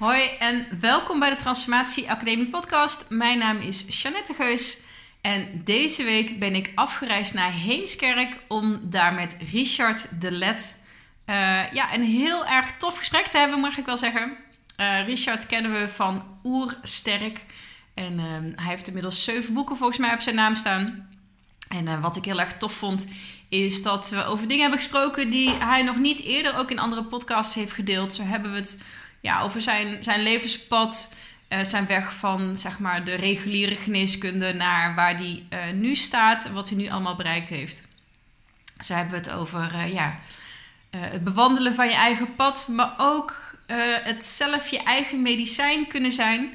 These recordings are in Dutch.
Hoi en welkom bij de Transformatie Academie podcast. Mijn naam is Jeannette Geus en deze week ben ik afgereisd naar Heemskerk om daar met Richard de Let uh, ja, een heel erg tof gesprek te hebben, mag ik wel zeggen. Uh, Richard kennen we van Oersterk en uh, hij heeft inmiddels zeven boeken volgens mij op zijn naam staan. En uh, wat ik heel erg tof vond, is dat we over dingen hebben gesproken die hij nog niet eerder ook in andere podcasts heeft gedeeld. Zo hebben we het ja, over zijn, zijn levenspad, uh, zijn weg van zeg maar, de reguliere geneeskunde naar waar hij uh, nu staat en wat hij nu allemaal bereikt heeft. Zo hebben we het over uh, ja, het bewandelen van je eigen pad, maar ook het zelf je eigen medicijn kunnen zijn.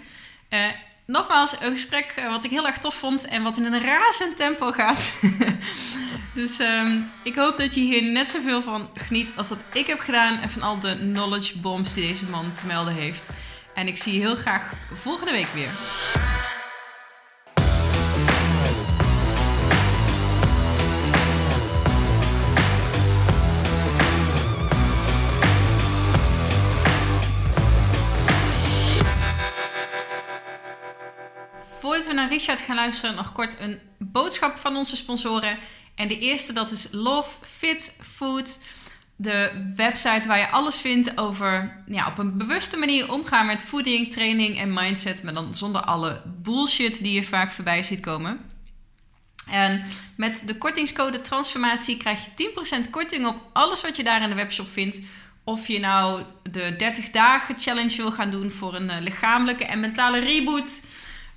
nogmaals, een gesprek wat ik heel erg tof vond en wat in een razend tempo gaat. Dus um, ik hoop dat je hier net zoveel van geniet als dat ik heb gedaan. En van al de knowledge bombs die deze man te melden heeft. En ik zie je heel graag volgende week weer. Voordat we naar Richard gaan luisteren, nog kort een boodschap van onze sponsoren. En de eerste dat is Love Fit Food. De website waar je alles vindt over ja, op een bewuste manier omgaan met voeding, training en mindset. Maar dan zonder alle bullshit die je vaak voorbij ziet komen. En met de kortingscode transformatie krijg je 10% korting op alles wat je daar in de webshop vindt. Of je nou de 30 dagen challenge wil gaan doen voor een lichamelijke en mentale reboot.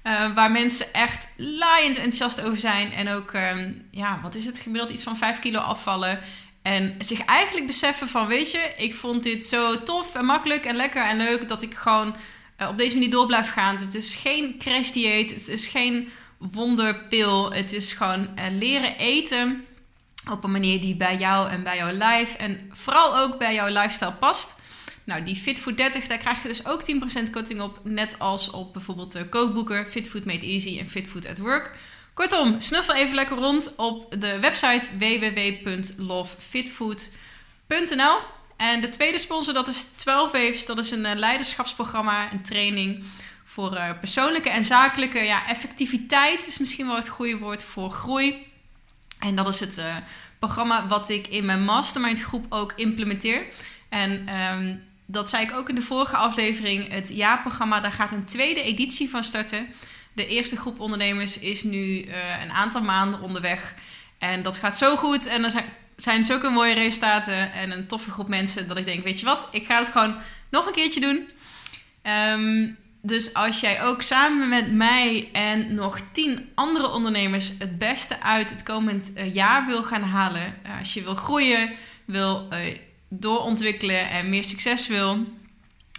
Uh, waar mensen echt laaiend enthousiast over zijn. En ook, um, ja, wat is het gemiddeld? Iets van 5 kilo afvallen. En zich eigenlijk beseffen van, weet je, ik vond dit zo tof en makkelijk en lekker en leuk... dat ik gewoon uh, op deze manier door blijf gaan. Het is geen crash dieet, het is geen wonderpil. Het is gewoon uh, leren eten op een manier die bij jou en bij jouw life... en vooral ook bij jouw lifestyle past... Nou, die Fitfood 30, daar krijg je dus ook 10% korting op. Net als op bijvoorbeeld de kookboeken Fitfood Made Easy en Fitfood at Work. Kortom, snuffel even lekker rond op de website www.lovefitfood.nl. En de tweede sponsor, dat is 12 Waves. Dat is een leiderschapsprogramma, een training voor uh, persoonlijke en zakelijke ja, effectiviteit. Is misschien wel het goede woord voor groei. En dat is het programma wat ik in mijn mastermind groep ook implementeer. En um, dat zei ik ook in de vorige aflevering. Het jaarprogramma, daar gaat een tweede editie van starten. De eerste groep ondernemers is nu uh, een aantal maanden onderweg. En dat gaat zo goed. En er zijn, zijn zulke mooie resultaten en een toffe groep mensen. Dat ik denk, weet je wat, ik ga het gewoon nog een keertje doen. Um, dus als jij ook samen met mij en nog tien andere ondernemers het beste uit het komend uh, jaar wil gaan halen. Uh, als je wil groeien, wil doorontwikkelen en meer succes wil,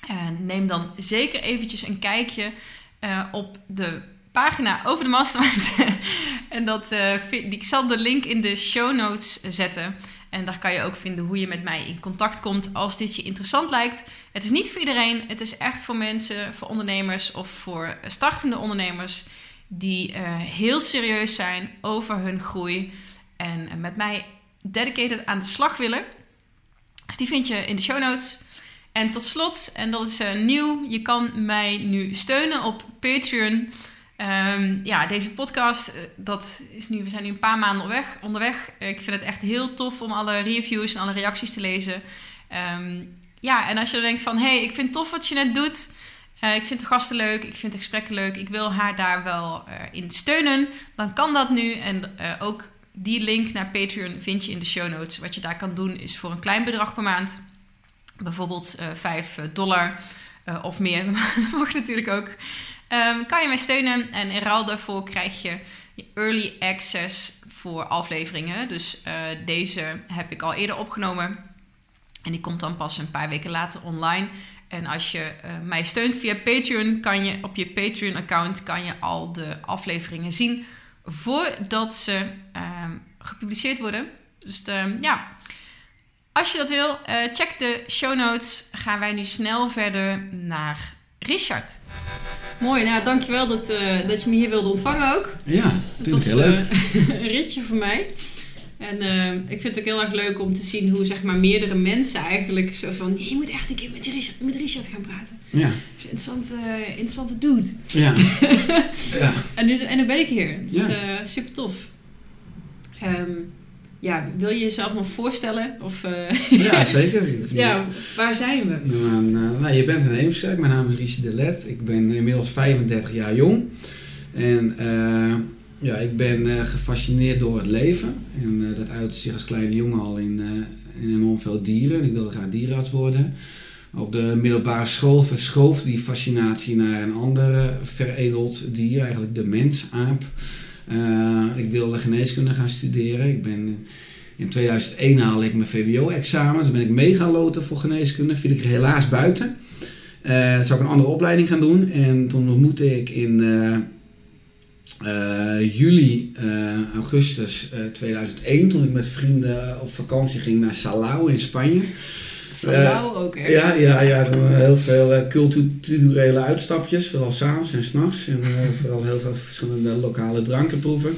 uh, neem dan zeker eventjes een kijkje uh, op de pagina over de mastermind. en dat, uh, ik zal de link in de show notes zetten. En daar kan je ook vinden hoe je met mij in contact komt als dit je interessant lijkt. Het is niet voor iedereen. Het is echt voor mensen, voor ondernemers of voor startende ondernemers die heel serieus zijn over hun groei. En met mij dedicated aan de slag willen. Dus die vind je in de show notes. En tot slot, en dat is uh, nieuw, je kan mij nu steunen op Patreon. Um, ja, deze podcast, uh, dat is nu, we zijn nu een paar maanden onderweg. onderweg. Ik vind het echt heel tof om alle reviews en alle reacties te lezen. Um, ja, en als je denkt van, hé, hey, ik vind het tof wat je net doet. Ik vind de gasten leuk, ik vind de gesprekken leuk. Ik wil haar daar wel in steunen. Dan kan dat nu. En ook die link naar Patreon vind je in de show notes. Wat je daar kan doen is voor een klein bedrag per maand, bijvoorbeeld uh, 5 dollar uh, of meer, dat mag natuurlijk ook, um, kan je mij steunen. En in ruil daarvoor krijg je early access voor afleveringen. Dus deze heb ik al eerder opgenomen. En die komt dan pas een paar weken later online. En als je mij steunt via Patreon, kan je op je Patreon-account kan je al de afleveringen zien voordat ze uh, gepubliceerd worden. Dus de, ja, als je dat wil, uh, check de show notes. Gaan wij nu snel verder naar Richard. Mooi, nou dankjewel dat, uh, dat je me hier wilde ontvangen ook. Ja, natuurlijk heel leuk. een ritje voor mij. En uh, ik vind het ook heel erg leuk om te zien hoe zeg maar meerdere mensen eigenlijk zo van... je moet echt een keer met Richard, met Richard gaan praten. Ja. Dat is een interessante, interessante dude. Ja. ja. En, dus, en dan ben ik hier. Het is ja. uh, super tof. Um, ja, wil je jezelf nog voorstellen? Of, uh, ja, zeker. ja, waar zijn we? Nou, nou, je bent in Heemskerk. Mijn naam is Richard de Let. Ik ben inmiddels 35 jaar jong. En ja, ik ben uh, gefascineerd door het leven. En dat uitte zich als kleine jongen al in, in enorm veel dieren. Ik wilde graag dierenarts worden. Op de middelbare school verschoof die fascinatie naar een ander veredeld dier, eigenlijk de mens, aap. Uh, ik wilde geneeskunde gaan studeren. Ik ben, in 2001 haalde ik mijn VWO-examen. Toen ben ik mee gaan loten voor geneeskunde. Viel ik helaas buiten. Uh, toen zou ik een andere opleiding gaan doen. En toen ontmoette ik in uh, juli, augustus 2001... toen ik met vrienden op vakantie ging naar Salau in Spanje... Salau ook echt. Ja, ja, ja heel veel culturele uitstapjes, vooral s'avonds en s'nachts. En vooral heel veel verschillende lokale dranken proeven.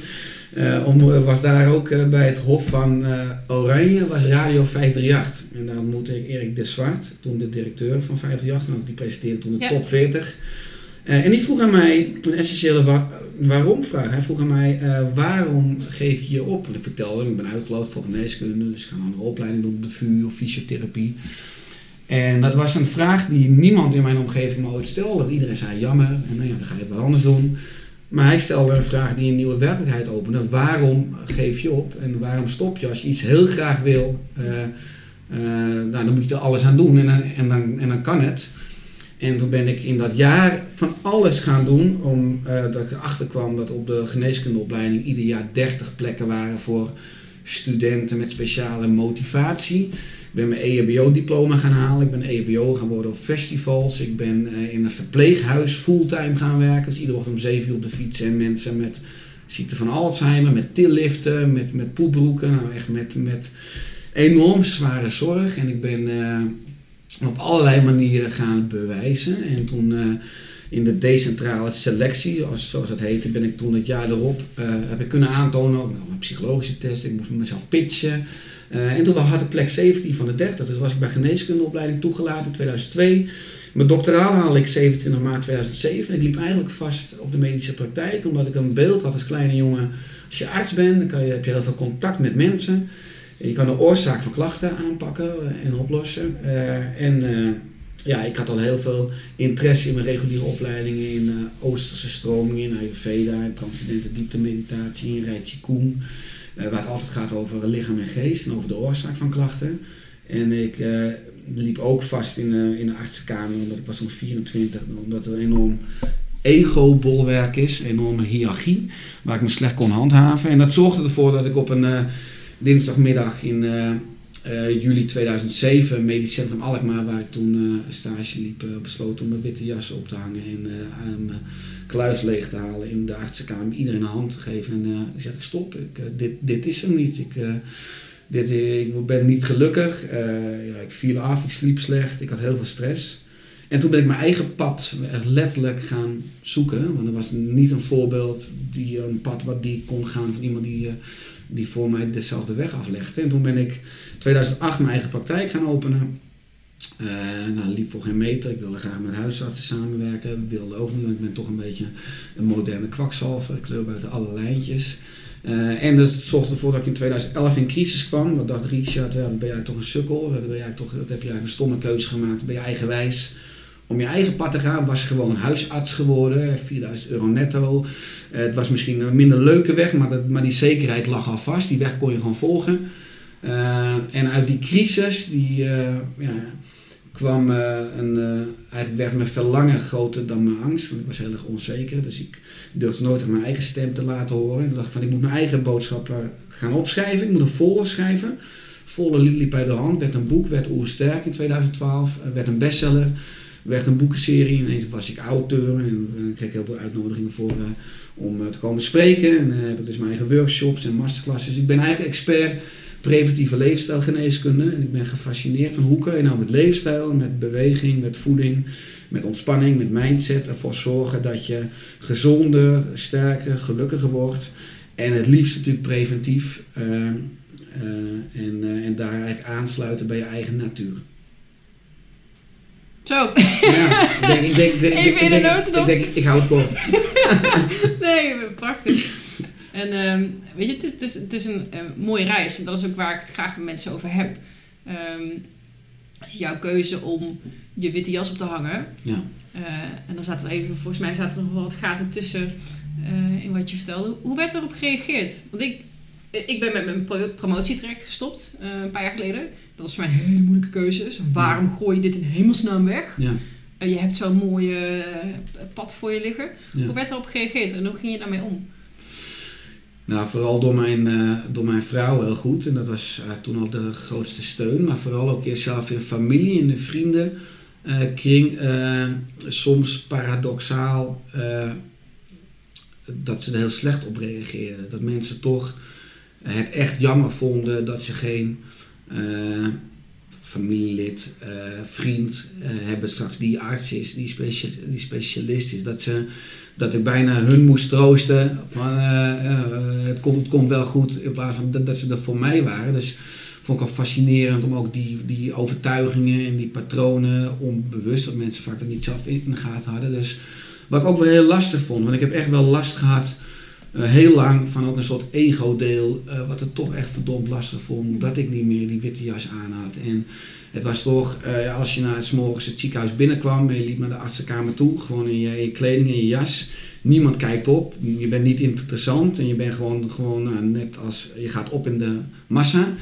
om, was daar ook bij het Hof van Oranje, was Radio 538. En daar ontmoette ik Erik de Zwart, toen de directeur van 538. En ook die presenteerde toen de Ja. top 40. en die vroeg aan mij een essentiële wa- waarom vraag. Hij vroeg aan mij, eh, waarom geef je je op? En ik vertelde ik ben uitgeloofd voor geneeskunde, dus ik ga een opleiding doen op de VU of fysiotherapie. En dat was een vraag die niemand in mijn omgeving me ooit stelde. Iedereen zei jammer, en nou ja, dan ga je wat anders doen. Maar hij stelde een vraag die een nieuwe werkelijkheid opende. Waarom geef je op en waarom stop je als je iets heel graag wil? eh, eh, nou, dan moet je er alles aan doen en, en, dan, en dan kan het. En toen ben ik in dat jaar van alles gaan doen, omdat ik erachter kwam dat op de geneeskundeopleiding ieder jaar 30 plekken waren voor studenten met speciale motivatie. Ik ben mijn EHBO-diploma gaan halen. Ik ben EHBO gaan worden op festivals. Ik ben eh, in een verpleeghuis fulltime gaan werken. Dus iedere ochtend om 7 uur op de fiets. En mensen met ziekte van Alzheimer, met tilliften, met, met poepbroeken. Nou, echt met, met enorm zware zorg. En ik ben eh, op allerlei manieren gaan bewijzen. En toen eh, in de decentrale selectie, zoals, dat heette, ben ik toen het jaar erop, eh, heb ik kunnen aantonen, nou, psychologische test, ik moest mezelf pitchen. Eh, en toen had ik plek 17 van de 30. Dus was ik bij geneeskundeopleiding toegelaten in 2002. Mijn doctoraal haalde ik 27 maart 2007. Ik liep eigenlijk vast op de medische praktijk, omdat ik een beeld had als kleine jongen. Als je arts bent, dan kan je, heb je heel veel contact met mensen. Je kan de oorzaak van klachten aanpakken en oplossen. Eh, en eh, ja, ik had al heel veel interesse in mijn reguliere opleidingen in eh, Oosterse stromingen, in Ayurveda, in transcendente dieptemeditatie, in Rai eh, waar het altijd gaat over lichaam en geest en over de oorzaak van klachten. En ik eh, liep ook vast in, in de artsenkamer, omdat ik was toen 24, omdat er enorm ego-bolwerk is, enorme hiërarchie, waar ik me slecht kon handhaven. En dat zorgde ervoor dat ik op een eh, dinsdagmiddag in eh, eh, juli 2007, Medisch Centrum Alkmaar, waar ik toen eh, stage liep, besloot om mijn witte jas op te hangen en mijn kluis leeg te halen in de artsenkamer, iedereen een hand te geven. En ik zeg, stop, ik, dit, dit is hem niet. Ik, dit, ik ben niet gelukkig, ja, ik viel af, ik sliep slecht, ik had heel veel stress. En toen ben ik mijn eigen pad letterlijk gaan zoeken. Want er was niet een voorbeeld, die, een pad wat die kon gaan van iemand die, die voor mij dezelfde weg aflegde. En toen ben ik 2008 mijn eigen praktijk gaan openen. Eh nou, liep voor geen meter. Ik wilde graag met huisartsen samenwerken. Wilde ook niet, want ik ben toch een beetje een moderne kwakzalver. Ik loop buiten alle lijntjes. Eh, en dat zorgde ervoor dat ik in 2011 in crisis kwam. Want dacht Richard, ben jij toch een sukkel? Ben jij toch, heb eigenlijk een stomme keuze gemaakt? Ben je eigenwijs? Om je eigen pad te gaan was gewoon huisarts geworden. 4000 euro netto. Eh, het was misschien een minder leuke weg, maar, dat, maar die zekerheid lag al vast. Die weg kon je gewoon volgen. Eh, en uit die crisis, die eh, ja, kwam een, eigenlijk werd mijn verlangen groter dan mijn angst. Want ik was heel erg onzeker. Dus ik durfde nooit mijn eigen stem te laten horen. Ik dacht van, ik moet mijn eigen boodschappen gaan opschrijven. Ik moet een folder schrijven. Folder liep, bij de hand. Werd een boek, werd Oersterk in 2012. eh, werd een bestseller. Werd een boekenserie. Ineens was ik auteur. En eh, ik kreeg heel veel uitnodigingen voor... eh, om eh, te komen spreken. En eh, heb ik dus mijn eigen workshops en masterclasses. Ik ben eigenlijk expert preventieve leefstijlgeneeskunde. En ik ben gefascineerd van hoe kun je nou met leefstijl, met beweging, met voeding, met ontspanning, met mindset ervoor zorgen dat je gezonder, sterker, gelukkiger wordt. En het liefst natuurlijk preventief. eh, eh, en, eh, en daar eigenlijk aansluiten bij je eigen natuur. Zo. Ja, ik denk, ik denk, ik denk, Even in een notendop. Ik denk, ik hou het kort. nee, prachtig. En ehm, weet je, het is, het is, het is een mooie reis. En dat is ook waar ik het graag met mensen over heb. Ehm, jouw keuze om je witte jas op te hangen. Ja. eh, en dan zaten er even, volgens mij zaten er nog wel wat gaten tussen eh, in wat je vertelde. Hoe werd erop gereageerd? Want ik, ik ben met mijn pro- promotie terecht gestopt eh, een paar jaar geleden. Dat was voor mij een hele moeilijke keuze. Dus waarom gooi je dit in hemelsnaam weg? Ja, Eh, je hebt zo'n mooie eh, pad voor je liggen. ja. Hoe werd erop gereageerd en hoe ging je daarmee om? Nou, vooral door mijn, eh, door mijn vrouw heel goed. En dat was eigenlijk toen al de grootste steun. Maar vooral ook zelf in familie, in de vrienden. eh, kring, eh, soms paradoxaal eh, dat ze er heel slecht op reageerden. Dat mensen toch het echt jammer vonden dat ze geen eh, familielid, eh, vriend eh, hebben straks die arts is, die, specia- die specialist is. Dat, ze, dat ik bijna hun moest troosten van eh, eh, het, komt, komt wel goed in plaats van dat, dat ze er voor mij waren. Dus vond ik al fascinerend om ook die, die overtuigingen en die patronen onbewust, dat mensen vaak dat niet zelf in de gaten hadden. Dus wat ik ook wel heel lastig vond, want ik heb echt wel last gehad eh, heel lang van ook een soort ego-deel, eh, wat het toch echt verdomd lastig vond, dat ik niet meer die witte jas aan had. En het was toch, eh, als je na het morgens het ziekenhuis binnenkwam en je liep naar de artsenkamer toe, gewoon in je, je kleding en je jas. Niemand kijkt op, je bent niet interessant en je bent gewoon, gewoon net als, je gaat op in de massa.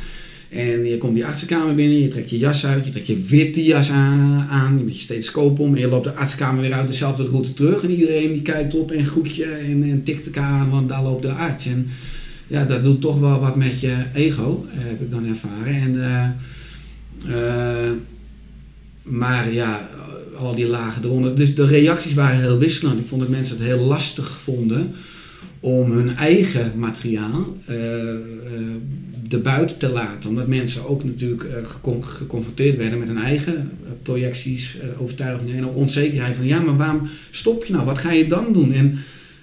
En je komt die artsenkamer binnen, je trekt je jas uit, je trekt je witte jas aan, je met je stethoscoop om en je loopt de artsenkamer weer uit dezelfde route terug. En iedereen die kijkt op en groet je en, en tikt elkaar aan, want daar loopt de arts. En ja, dat doet toch wel wat met je ego, eh, heb ik dan ervaren. En, eh, eh, maar ja, al die lagen eronder. Dus de reacties waren heel wisselend. Ik vond dat mensen het heel lastig vonden om hun eigen materiaal erbuiten te laten. Omdat mensen ook natuurlijk eh, gecon- geconfronteerd werden met hun eigen eh, projecties, eh, overtuigingen en ook onzekerheid van ja, maar waarom stop je nou? Wat ga je dan doen? En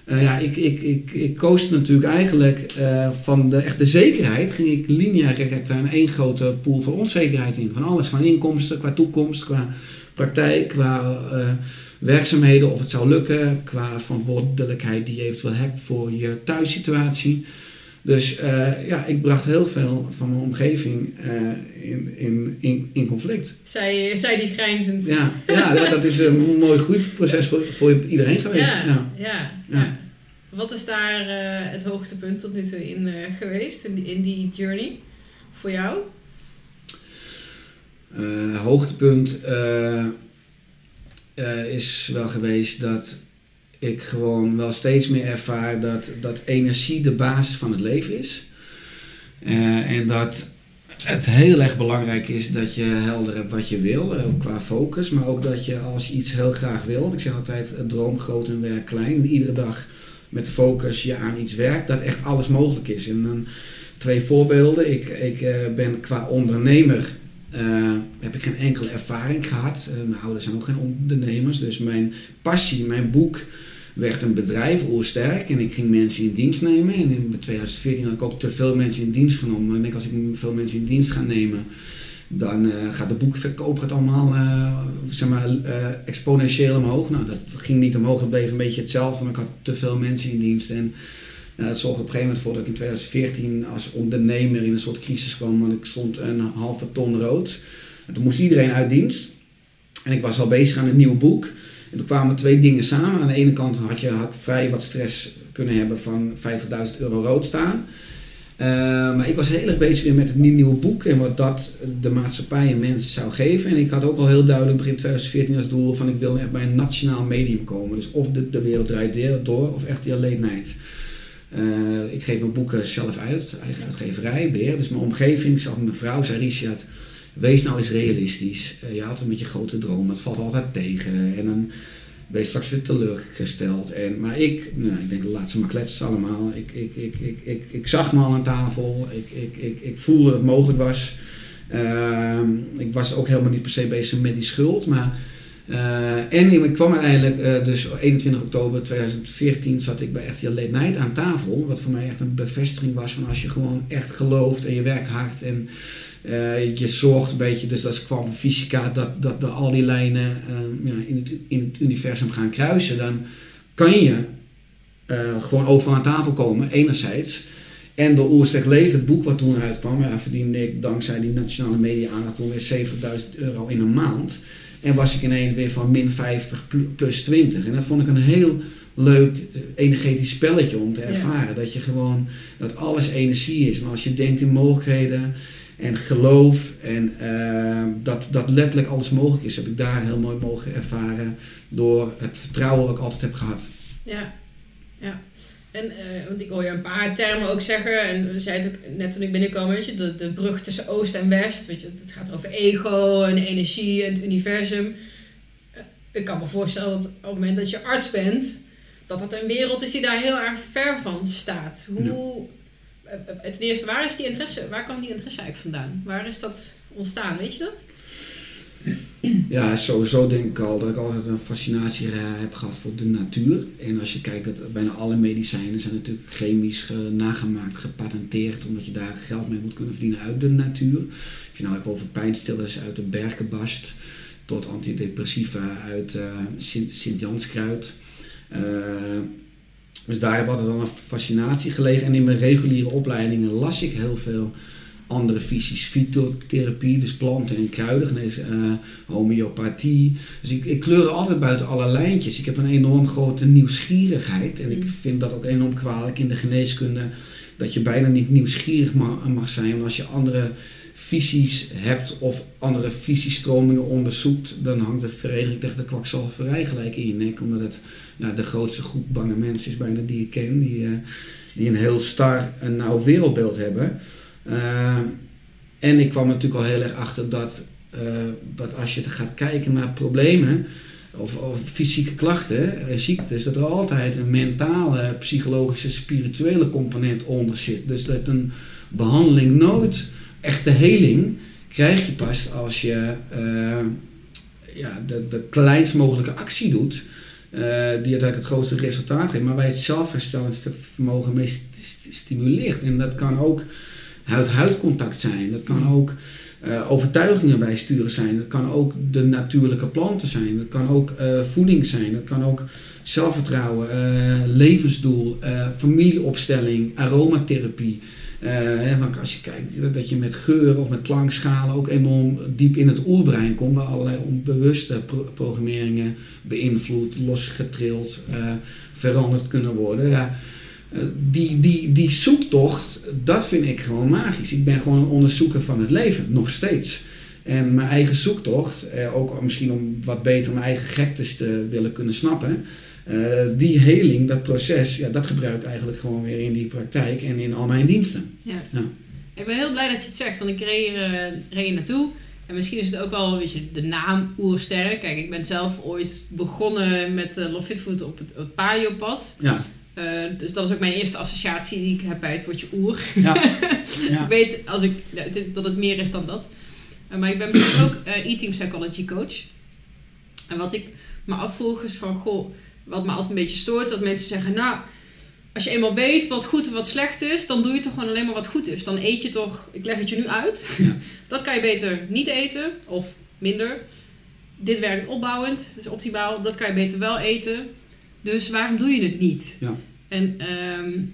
ja, ik, ik, ik, ik koos natuurlijk eigenlijk van de echte zekerheid, ging ik lineair direct aan één grote pool van onzekerheid in. Van alles, van inkomsten, qua toekomst, qua praktijk, qua werkzaamheden, of het zou lukken, qua verantwoordelijkheid die je eventueel hebt voor je thuissituatie. Dus eh, ja, ik bracht heel veel van mijn omgeving eh, in, in, in, in conflict. Zij, zij die grijnzend. Ja, ja, ja, dat is een mooi groeiproces voor, voor iedereen geweest. ja, Ja. Wat is daar eh, het hoogtepunt tot nu toe in geweest, in die, in die journey? Voor jou? Hoogtepunt is wel geweest dat ik gewoon wel steeds meer ervaar dat, dat energie de basis van het leven is. Eh, en dat het heel erg belangrijk is dat je helder hebt wat je wil, eh, qua focus. Maar ook dat je als je iets heel graag wilt, ik zeg altijd droom groot en werk klein. Iedere dag met focus je aan iets werkt, dat echt alles mogelijk is. En dan twee voorbeelden. Ik, ik eh, ben qua ondernemer heb ik geen enkele ervaring gehad. Eh, mijn ouders zijn ook geen ondernemers. Dus mijn passie, mijn boek werd een bedrijf, oersterk. En ik ging mensen in dienst nemen. En in 2014 had ik ook te veel mensen in dienst genomen. Ik denk als ik veel mensen in dienst ga nemen, dan eh, gaat de boekverkoop gaat allemaal eh, zeg maar, eh, exponentieel omhoog. Nou, dat ging niet omhoog, dat bleef een beetje hetzelfde. Maar ik had te veel mensen in dienst. En dat zorgde op een gegeven moment voor dat ik in 2014 als ondernemer in een soort crisis kwam. Want ik stond een halve ton rood. En toen moest iedereen uit dienst. En ik was al bezig aan een nieuw boek. En toen kwamen twee dingen samen. Aan de ene kant had je had vrij wat stress kunnen hebben van 50.000 euro rood staan. Eh, maar ik was heel erg bezig weer met het nieuwe boek en wat dat de maatschappij en mensen zou geven. En ik had ook al heel duidelijk begin 2014 als doel van ik wil echt bij een nationaal medium komen. Dus of de, de wereld draait door of echt die night. Eh, ik geef mijn boeken zelf uit, eigen uitgeverij weer. Dus mijn omgeving, zelfs mijn vrouw, zei Richard, wees nou eens realistisch. Eh, je had een beetje grote dromen, het valt altijd tegen. En dan ben je straks weer teleurgesteld. En, maar ik, nou, ik denk, laat ze maar kletsen allemaal. Ik, ik, ik, ik, ik, ik zag me al aan tafel. Ik, ik, ik, ik voelde dat het mogelijk was. Ehm, ik was ook helemaal niet per se bezig met die schuld. Maar Uh, en ik kwam uiteindelijk, uh, dus 21 oktober 2014 zat ik bij echt je late night aan tafel. Wat voor mij echt een bevestiging was van als je gewoon echt gelooft en je werkt hard en uh, je zorgt een beetje, dus dat is kwam fysica, dat, dat, dat al die lijnen ja, in, het, in het universum gaan kruisen. Dan kan je gewoon overal aan tafel komen, enerzijds. En door Oersterk Leven, het boek wat toen uitkwam, ja, verdiende ik dankzij die nationale media aandacht weer 70.000 euro in een maand. En was ik ineens weer van min 50 plus 20. En dat vond ik een heel leuk eh, energetisch spelletje om te ervaren. Dat je gewoon, dat alles energie is. En als je denkt in mogelijkheden en geloof en uh, dat, dat letterlijk alles mogelijk is, heb ik daar heel mooi mogen ervaren door het vertrouwen dat ik altijd heb gehad. Ja, ja. En, uh, want ik hoor je een paar termen ook zeggen, en we zeiden het ook net toen ik binnenkwam, weet je, de, de brug tussen Oost en West, weet je, het gaat over ego en energie en het universum. Uh, ik kan me voorstellen dat op het moment dat je arts bent, dat dat een wereld is die daar heel erg ver van staat. Hoe, ja. Ten eerste, waar is die interesse, waar kwam die interesse eigenlijk vandaan? Waar is dat ontstaan, weet je dat? Ja, sowieso denk ik al dat ik altijd een fascinatie heb gehad voor de natuur. En als je kijkt, dat bijna alle medicijnen zijn natuurlijk chemisch nagemaakt, gepatenteerd, omdat je daar geld mee moet kunnen verdienen uit de natuur. Als je nou hebt over pijnstillers uit de berkenbast, tot antidepressiva uit uh, Sint-Janskruid. Uh, dus daar heb ik altijd al een fascinatie gelegen. En in mijn reguliere opleidingen las ik heel veel andere visies, fytotherapie, dus planten en kruidengenees, uh, homeopathie. Dus ik, ik kleurde altijd buiten alle lijntjes. Ik heb een enorm grote nieuwsgierigheid en ik mm. vind dat ook enorm kwalijk in de geneeskunde, dat je bijna niet nieuwsgierig mag, mag zijn. Als je andere visies hebt of andere visiestromingen onderzoekt, dan hangt de vereniging tegen de kwakzalverij gelijk in je nek, omdat het nou, de grootste groep bange mensen is bijna die ik ken, die, uh, die een heel star en nauw wereldbeeld hebben. Uh, en ik kwam natuurlijk al heel erg achter dat, uh, dat als je gaat kijken naar problemen of, of fysieke klachten, ziektes, dat er altijd een mentale, psychologische, spirituele component onder zit. Dus dat een behandeling nooit echte heling krijg je pas als je ja, de, de kleinst mogelijke actie doet. die uiteindelijk het grootste resultaat geeft, maar je het zelfherstellend vermogen mee stimuleert. En dat kan ook huid-huid contact zijn. Dat kan ook uh, overtuigingen bijsturen zijn. Dat kan ook de natuurlijke planten zijn. Dat kan ook voeding zijn. Dat kan ook zelfvertrouwen, levensdoel, familieopstelling, aromatherapie. Want als je kijkt dat je met geur of met klankschalen ook enorm diep in het oerbrein komt, waar allerlei onbewuste pro programmeringen beïnvloed, losgetrild, veranderd kunnen worden. Ja, eh, die, die, die zoektocht, dat vind ik gewoon magisch. Ik ben gewoon een onderzoeker van het leven, nog steeds. En mijn eigen zoektocht, eh, ook misschien om wat beter mijn eigen gektes te willen kunnen snappen. Uh, die heling, dat proces, ja, dat gebruik ik eigenlijk gewoon weer in die praktijk en in al mijn diensten. Ja. ja. Ik ben heel blij dat je het zegt, want ik reed, uh, reed naartoe. En misschien is het ook wel weet je, de naam Oersterk. Kijk, ik ben zelf ooit begonnen met uh, Love Food op het, het paleopad. Ja. Uh, dus dat is ook mijn eerste associatie die ik heb bij het woordje oer. Ja. ja. ik weet als ik, dat het meer is dan dat. Uh, maar ik ben misschien ook uh, e-team psychology coach. En wat ik me afvroeg is van, goh, wat me altijd een beetje stoort, dat mensen zeggen, nou, als je eenmaal weet wat goed en wat slecht is, dan doe je toch gewoon alleen maar wat goed is. Dan eet je toch, ik leg het je nu uit, ja. dat kan je beter niet eten of minder. Dit werkt opbouwend, dus optimaal, dat kan je beter wel eten. Dus waarom doe je het niet? Ja. En um,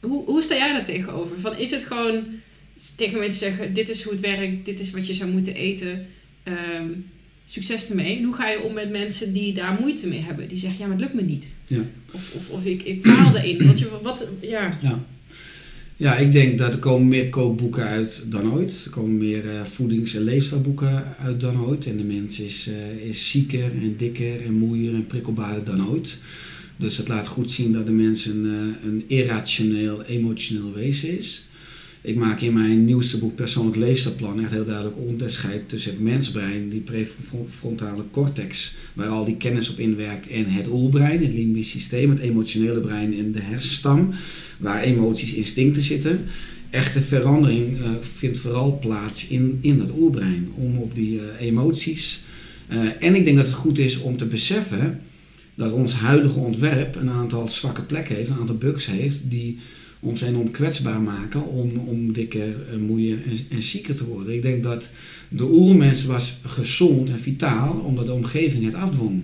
hoe, hoe sta jij daar tegenover? Van, is het gewoon tegen mensen zeggen: dit is hoe het werkt, dit is wat je zou moeten eten. Um, succes ermee. En hoe ga je om met mensen die daar moeite mee hebben? Die zeggen: ja, maar het lukt me niet. Ja. Of, of, of ik, ik faal erin. Wat, je, wat, ja. ja. Ja, ik denk dat er komen meer kookboeken uit dan ooit. Er komen meer uh, voedings- en leefstijlboeken uit dan ooit. En de mens is, uh, is zieker en dikker en moeier en prikkelbaarder dan ooit. Dus het laat goed zien dat de mens een, uh, een irrationeel, emotioneel wezen is. Ik maak in mijn nieuwste boek Persoonlijk Leefstijlplan echt heel duidelijk onderscheid tussen het mensbrein, die prefrontale cortex, waar al die kennis op inwerkt, en het oerbrein, het limbisch systeem, het emotionele brein en de hersenstam waar emoties, instincten zitten. Echte verandering uh, vindt vooral plaats in, in dat oerbrein. Om op die uh, emoties en ik denk dat het goed is om te beseffen dat ons huidige ontwerp een aantal zwakke plekken heeft, een aantal bugs heeft, die ons enorm kwetsbaar maken om, om dikker, moeier en, en zieker te worden. Ik denk dat de oermens was gezond en vitaal omdat de omgeving het afdwong.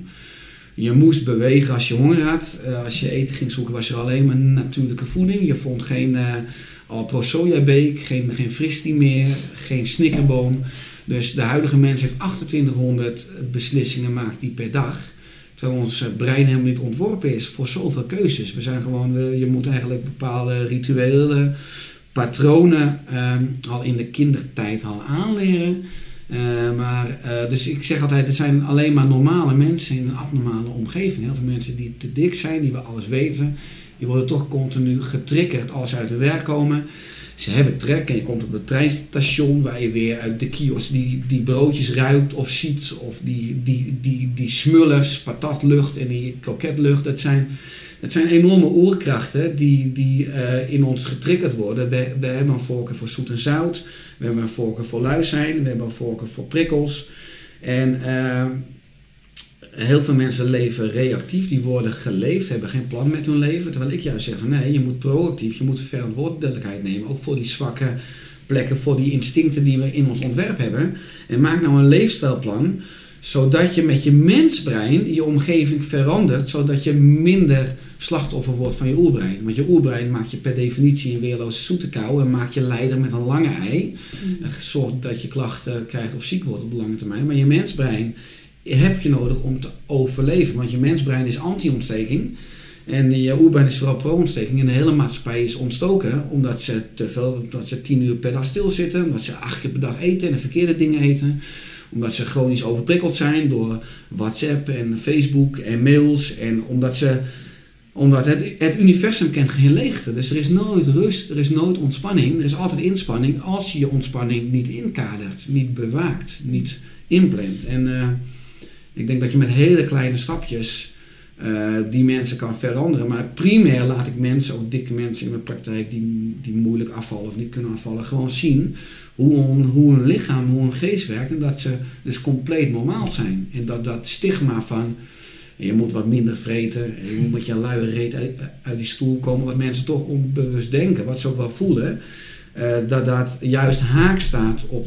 Je moest bewegen als je honger had. Uh, als je eten ging zoeken was er alleen maar natuurlijke voeding. Je vond geen uh, Alpro sojabeek, geen, geen fristie meer, geen snikkerboom. Dus de huidige mens heeft 2800 beslissingen maakt die per dag. Terwijl ons brein helemaal niet ontworpen is voor zoveel keuzes. We zijn gewoon, je moet eigenlijk bepaalde rituelen, patronen um, al in de kindertijd al aanleren. Uh, maar, dus ik zeg altijd, het zijn alleen maar normale mensen in een abnormale omgeving. Heel veel mensen die te dik zijn, die we alles weten, die worden toch continu getriggerd als ze uit de werk komen. Ze hebben trek en je komt op het treinstation waar je weer uit de kiosk die, die broodjes ruikt of ziet. Of die, die, die, die smullers, patatlucht en die kroketlucht. Dat zijn, dat zijn enorme oerkrachten die, die uh, in ons getriggerd worden. We, we hebben een voorkeur voor zoet en zout. We hebben een voorkeur voor lui zijn. We hebben een voorkeur voor prikkels. En uh, heel veel mensen leven reactief, die worden geleefd, hebben geen plan met hun leven. Terwijl ik juist zeg van nee, je moet proactief, je moet verantwoordelijkheid nemen. Ook voor die zwakke plekken, voor die instincten die we in ons ontwerp hebben. En maak nou een leefstijlplan, zodat je met je mensbrein je omgeving verandert, zodat je minder slachtoffer wordt van je oerbrein. Want je oerbrein maakt je per definitie een weerloos zoete kou en maakt je leider met een lange ei. Mm. Zorgt dat je klachten krijgt of ziek wordt op de lange termijn. Maar je mensbrein heb je nodig om te overleven. Want je mensbrein is anti-ontsteking. En je oerbrein is vooral pro-ontsteking. En de hele maatschappij is ontstoken omdat ze te veel, omdat ze tien uur per dag stilzitten. Omdat ze acht keer per dag eten en de verkeerde dingen eten. Omdat ze chronisch overprikkeld zijn door WhatsApp en Facebook en mails. En omdat ze omdat het, het universum kent geen leegte. Dus er is nooit rust, er is nooit ontspanning. Er is altijd inspanning als je je ontspanning niet inkadert, niet bewaakt, niet inplant. En uh, ik denk dat je met hele kleine stapjes uh, die mensen kan veranderen. Maar primair laat ik mensen, ook dikke mensen in mijn praktijk die, die moeilijk afvallen of niet kunnen afvallen, gewoon zien hoe, hun, hoe hun lichaam, hoe hun geest werkt. En dat ze dus compleet normaal zijn. En dat dat stigma van je moet wat minder vreten, je moet je luie reet uit, uit die stoel komen, wat mensen toch onbewust denken, wat ze ook wel voelen. Uh, dat dat juist haak staat op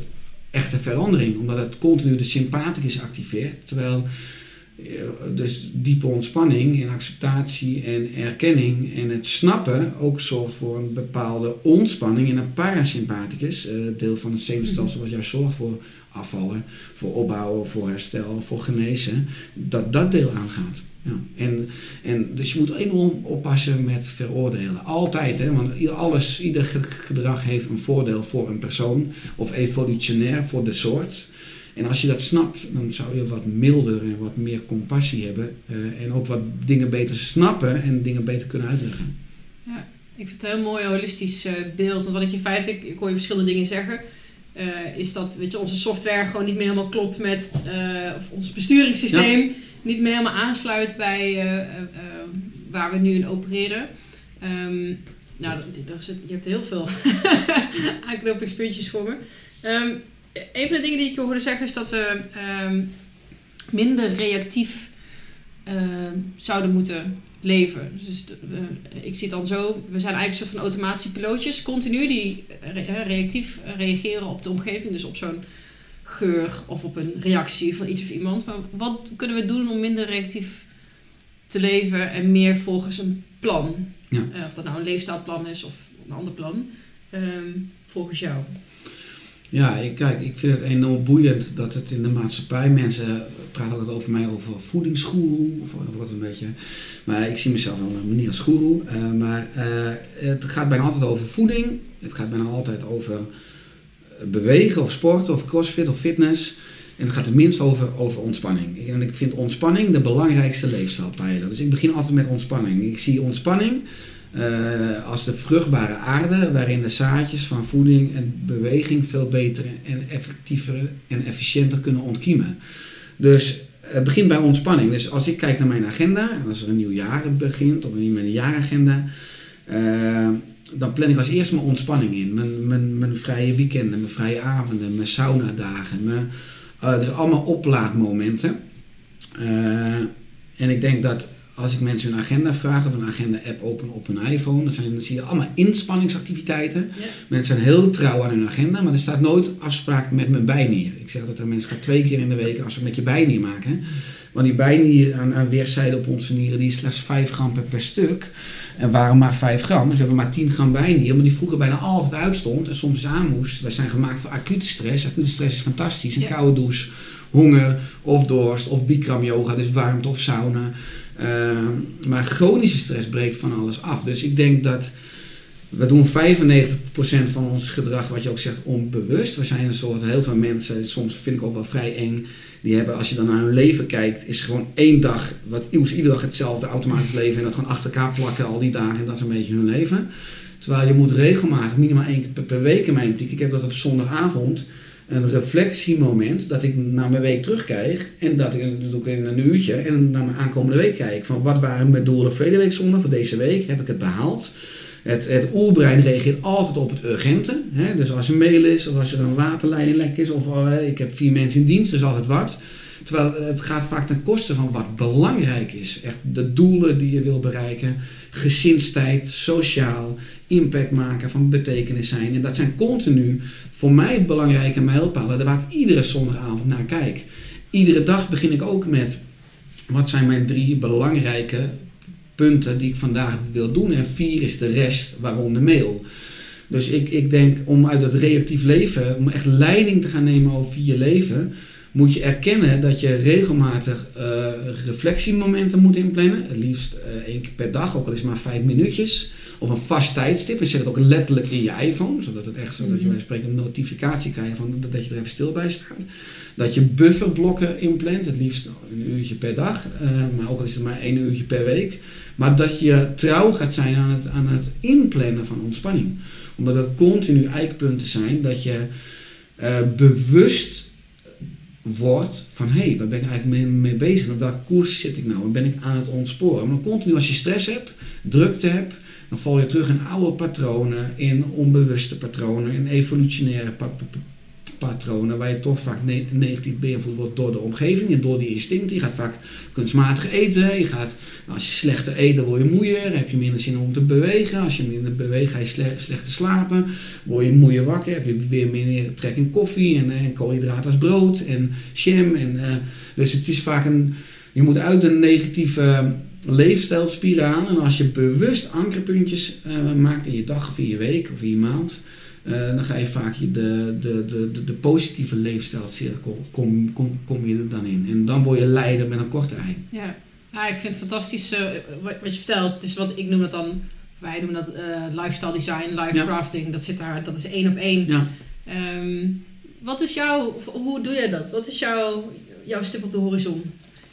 echte verandering. Omdat het continu de sympathicus activeert. Terwijl eh, dus diepe ontspanning en acceptatie en erkenning en het snappen ook zorgt voor een bepaalde ontspanning in een parasympathicus, uh, deel van het zenuwstelsel wat juist zorgt voor afvallen, voor opbouwen, voor herstel, voor genezen, dat dat deel aangaat. Ja. En, en dus je moet enorm oppassen met veroordelen. Altijd, hè, want alles, ieder gedrag heeft een voordeel voor een persoon of evolutionair voor de soort. En als je dat snapt, dan zou je wat milder en wat meer compassie hebben. Uh, en ook wat dingen beter snappen en dingen beter kunnen uitleggen. Ja, ik vind het een heel mooi holistisch uh, beeld. Want wat ik in feite, ik, ik hoor je verschillende dingen zeggen. Uh, is dat weet je, onze software gewoon niet meer helemaal klopt met of ons besturingssysteem. Ja niet meer helemaal aansluit bij uh, uh, waar we nu in opereren. Um, nou, daar zit, je hebt heel veel aanknopingspuntjes voor me. Um, een van de dingen die ik hoorde zeggen is dat we um, minder reactief zouden moeten leven. Dus ik zie het dan zo, we zijn eigenlijk soort van automatische pilootjes, continu die re reactief reageren op de omgeving. Dus op zo'n geur of op een reactie van iets of iemand. Maar wat kunnen we doen om minder reactief te leven en meer volgens een plan? Ja. Uh, of dat nou een leefstijlplan is of een ander plan, um, volgens jou. Ja, ik, kijk, ik vind het enorm boeiend dat het in de maatschappij, mensen praten altijd over mij over voedingsgoeroe, of wat een beetje. Maar ik zie mezelf wel niet als goeroe. Uh, maar uh, het gaat bijna altijd over voeding. Het gaat bijna altijd over bewegen of sporten of crossfit of fitness. En het gaat het minst over, over ontspanning. En ik vind ontspanning de belangrijkste leefstijlpijler. Dus ik begin altijd met ontspanning. Ik zie ontspanning uh, als de vruchtbare aarde waarin de zaadjes van voeding en beweging veel beter en effectiever en efficiënter kunnen ontkiemen. Dus het begint bij ontspanning. Dus als ik kijk naar mijn agenda, en als er een nieuw jaar begint of een jaaragenda, uh, dan plan ik als eerste mijn ontspanning in. Mijn, mijn, mijn vrije weekenden, mijn vrije avonden, mijn saunadagen, mijn Uh, dus allemaal oplaadmomenten. en ik denk dat als ik mensen een agenda vraag of een agenda-app open op hun iPhone, dan, zijn, dan zie je allemaal inspanningsactiviteiten. Mensen zijn heel trouw aan hun agenda, maar er staat nooit afspraak met mijn bijnier. Ik zeg dat er mensen gaan twee keer in de week een afspraak met je bijnier maken. Want die bijnier aan, aan weerszijden op onze nieren, die is slechts 5 gram per, per stuk. En waarom maar 5 gram? Dus we hebben maar 10 gram bijnier, maar die vroeger bijna altijd uitstond en soms aan moest. Wij zijn gemaakt voor acute stress. Acute stress is fantastisch. Een koude douche, honger of dorst of bikram yoga, dus warmte of sauna. Uh, maar chronische stress breekt van alles af. Dus ik denk dat we doen 95% van ons gedrag, wat je ook zegt, onbewust. We zijn een soort, heel veel mensen, soms vind ik ook wel vrij eng, die hebben, als je dan naar hun leven kijkt, is gewoon één dag, wat iedere dag hetzelfde automatisch leven en dat gewoon achter elkaar plakken al die dagen en dat is een beetje hun leven. Terwijl je moet regelmatig, minimaal één keer per, week in mijn Ik heb dat op zondagavond, een reflectiemoment dat ik naar mijn week terugkijk en dat ik, dat doe ik in een uurtje en naar mijn aankomende week kijk. Van wat waren mijn doelen verleden zondag, voor deze week, heb ik het behaald? Het, het oerbrein reageert altijd op het urgente. Hè? Dus als er mail is, of als er een waterleiding lek is, of uh, ik heb vier mensen in dienst, dus altijd wat. Terwijl het gaat vaak ten koste van wat belangrijk is. Echt de doelen die je wil bereiken, gezinstijd, sociaal, impact maken, van betekenis zijn. En dat zijn continu voor mij belangrijke mijlpalen waar ik iedere zondagavond naar kijk. Iedere dag begin ik ook met wat zijn mijn drie belangrijke punten die ik vandaag wil doen. En vier is de rest, waaronder mail. Dus ik, ik denk om uit dat reactief leven, om echt leiding te gaan nemen over je leven, moet je erkennen dat je regelmatig uh, reflectiemomenten moet inplannen. Het liefst uh, één keer per dag, ook al is het maar vijf minuutjes. Op een vast tijdstip. En zet het ook letterlijk in je iPhone. Zodat het echt zodat je mhm. bij spreken een notificatie krijgt van dat je er even stil bij staat. Dat je bufferblokken inplant. Het liefst een uurtje per dag. Uh, maar ook al is het maar één uurtje per week. Maar dat je trouw gaat zijn aan het, aan het inplannen van ontspanning. Omdat het continu eikpunten zijn dat je bewust wordt van hé, hey, waar ben ik eigenlijk mee, bezig? Op welke koers zit ik nou? Waar ben ik aan het ontsporen? Maar continu als je stress hebt, drukte hebt, dan val je terug in oude patronen, in onbewuste patronen, in evolutionaire patronen waar je toch vaak negatief beïnvloed wordt door de omgeving en door die instincten. Je gaat vaak kunstmatig eten. Je gaat, als je slechter eet, dan word je moeier. Heb je minder zin om te bewegen. Als je minder beweegt, ga je slechter slapen. Word je moeier wakker. Heb je weer meer trek in koffie en, en koolhydraten als brood en jam. En, uh, dus het is vaak een... Je moet uit de negatieve leefstijlspiraal. En als je bewust ankerpuntjes uh, maakt in je dag of in je week of in je maand uh, dan ga je vaak je de, de, de, de, positieve leefstijlcirkel, kom, kom, kom je er dan in. En dan word je leider met een korte ei. Ja, ja ik vind het fantastisch uh, wat, wat, je vertelt. Het is wat ik noem het dan, wij noemen dat uh, lifestyle design, life crafting. Dat zit daar, dat is één op één. Ja. Um, wat is jouw, hoe doe jij dat? Wat is jouw, jouw stip op de horizon?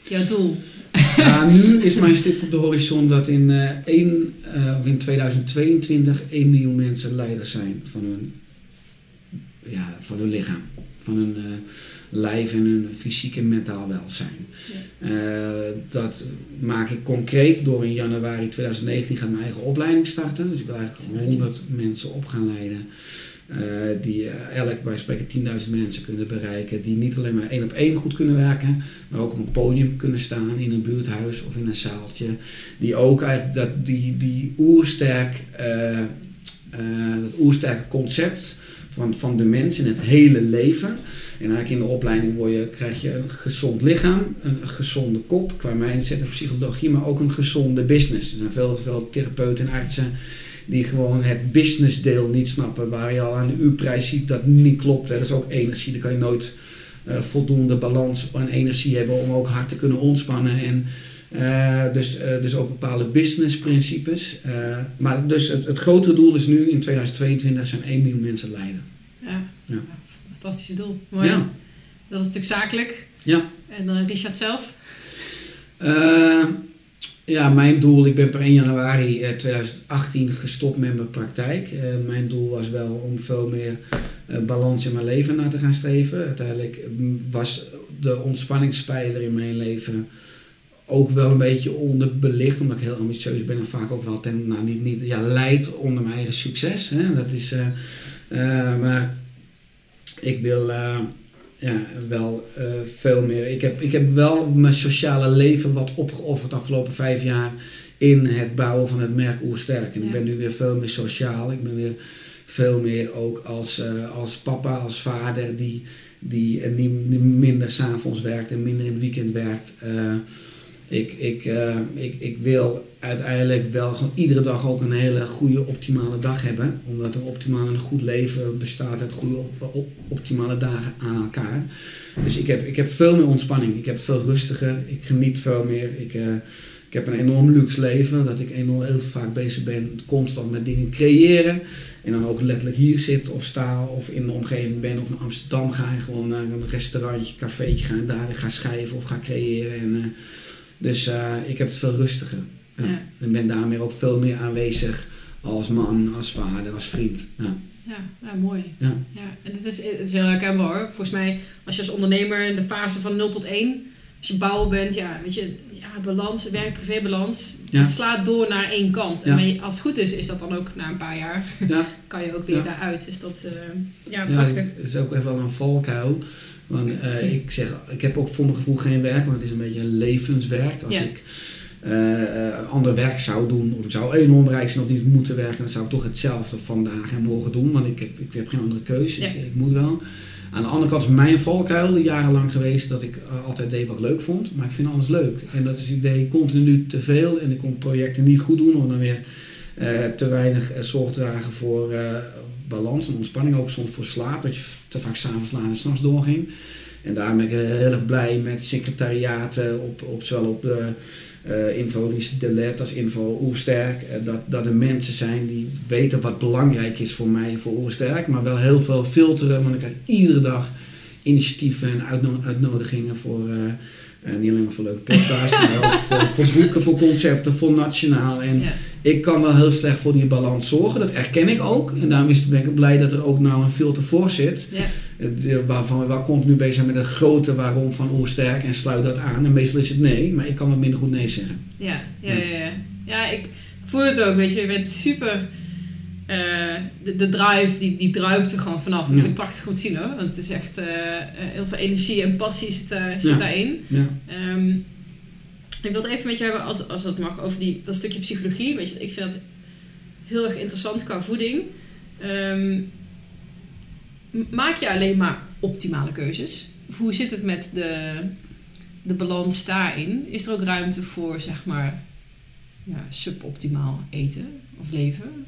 Jouw doel? Ja, nu is mijn stip op de horizon dat in, uh, één, uh, in 2022 1 miljoen mensen leiders zijn van hun, ja, van hun lichaam, van hun uh, lijf en hun fysiek en mentaal welzijn. Ja. dat maak ik concreet door in januari 2019 gaan mijn eigen opleiding starten. Dus ik wil eigenlijk 100 mensen op gaan leiden. Uh, die uh, elk bij spreken 10.000 mensen kunnen bereiken. Die niet alleen maar één op één goed kunnen werken, maar ook op een podium kunnen staan in een buurthuis of in een zaaltje. Die ook eigenlijk dat, die, die oersterk, uh, dat oersterke concept van, van de mens in het hele leven. En eigenlijk in de opleiding word je, krijg je een gezond lichaam, een, gezonde kop qua mindset en psychologie, maar ook een gezonde business. Er zijn veel, veel therapeuten en artsen die gewoon het businessdeel niet snappen, waar je al aan de uurprijs ziet dat niet klopt. Dat is ook energie, dan kan je nooit uh, voldoende balans en energie hebben om ook hard te kunnen ontspannen. En, uh, dus, uh, dus ook bepaalde businessprincipes. maar dus het, het grotere doel is nu in 2022 zijn 1 miljoen mensen leiden. Ja, ja. fantastische doel. Mooi. Ja. Dat is natuurlijk zakelijk. Ja. En dan Richard zelf? Ja, mijn doel, ik ben per 1 januari 2018 eh, gestopt met mijn praktijk. Uh, mijn doel was wel om veel meer uh, balans in mijn leven naar te gaan streven. Uiteindelijk mm, was de ontspanningspijler in mijn leven ook wel een beetje onderbelicht, omdat ik heel ambitieus ben en vaak ook wel ten, nou, niet, niet, ja, leid onder mijn eigen succes. Hè. Dat is, maar ik wil ja, wel eh, veel meer. Ik heb, ik heb wel mijn sociale leven wat opgeofferd de afgelopen vijf jaar in het bouwen van het merk Oersterk. En ik ben nu weer veel meer sociaal. Ik ben weer veel meer ook als, eh, als papa, als vader die, die eh, niet, niet minder s'avonds werkt en minder in het weekend werkt. Eh, ik, ik, eh, ik, ik wil uiteindelijk wel gewoon iedere dag ook een hele goede optimale dag hebben. Omdat een optimaal en goed leven bestaat uit goede op- op- optimale dagen aan elkaar. Dus ik heb, ik heb veel meer ontspanning. Ik heb veel rustiger. Ik geniet veel meer. Ik, eh, ik heb een enorm luxe leven. Dat ik enorm heel vaak bezig ben constant met dingen creëren. En dan ook letterlijk hier zit of sta of in de omgeving ben of naar Amsterdam ga en gewoon naar een restaurantje, cafeetje gaan en daar ga schrijven of ga creëren. En, eh, dus eh, ik heb het veel rustiger. Ja. Ja. En ben daarmee ook veel meer aanwezig als man, als vader, als vriend. Ja. Ja, mooi. Ja. Ja, en het is, het is heel herkenbaar hoor. Volgens mij, als je als ondernemer in de fase van 0 tot 1, als je bouwer bent, ja, weet je, ja, balans, werk-privé-balans, Ja. het slaat door naar één kant. En Ja. als het goed is, is dat dan ook na een paar jaar, Ja. kan je ook weer daaruit. Dus dat, eh, ja, prachtig. het is ook echt wel een valkuil. Want eh, ik zeg, ik heb ook voor mijn gevoel geen werk, want het is een beetje een levenswerk. Als Ja. ik eh, eh, ander werk zou doen, of ik zou enorm rijk zijn of niet moeten werken, dan zou ik toch hetzelfde vandaag en morgen doen, want ik heb, ik heb geen andere keuze. Ja. Ik, ik moet wel. Aan de andere kant is mijn valkuil jarenlang geweest dat ik altijd deed wat ik leuk vond, maar ik vind alles leuk. En dat is het idee continu te veel en ik kon projecten niet goed doen of dan weer te weinig zorg dragen voor balans en ontspanning, ook soms voor slaap, dat je te vaak s'avonds laat en s'nachts doorging. En daar ben ik eh, heel erg blij met secretariaten, op, op, zowel op de eh info de LED als info Oersterk. eh, dat, dat er mensen zijn die weten wat belangrijk is voor mij, voor Oersterk. Maar wel heel veel filteren, want ik krijg iedere dag initiatieven en uitno- uitnodigingen voor... eh, eh, niet alleen maar voor leuke podcasts, maar ook voor, voor boeken, voor concepten, voor nationaal. En. Ik kan wel heel slecht voor die balans zorgen, dat erken ik ook. En daarom is, ben ik blij dat er ook nou een filter voor zit. Ja. Het, eh, Waarvan we wel continu bezig zijn met het grote waarom van Oersterk en sluit dat aan. En meestal is het nee, maar ik kan wat minder goed nee zeggen. Ja, ja, ja, ja. Ja, ik voel het ook, weet je. Je bent super... eh, de, de drive, die, die druipt er gewoon vanaf. Ik Ja. vind het prachtig om te zien hoor. Want het is echt eh, heel veel energie en passie zit, daar zit daarin. Ja, Ehm, ik wil het even met je hebben, als, als dat mag, over die, dat stukje psychologie. Weet je, ik vind dat heel erg interessant qua voeding. Ehm, maak je alleen maar optimale keuzes? Hoe zit het met de, de balans daarin? Is er ook ruimte voor, zeg maar, ja, suboptimaal eten of leven?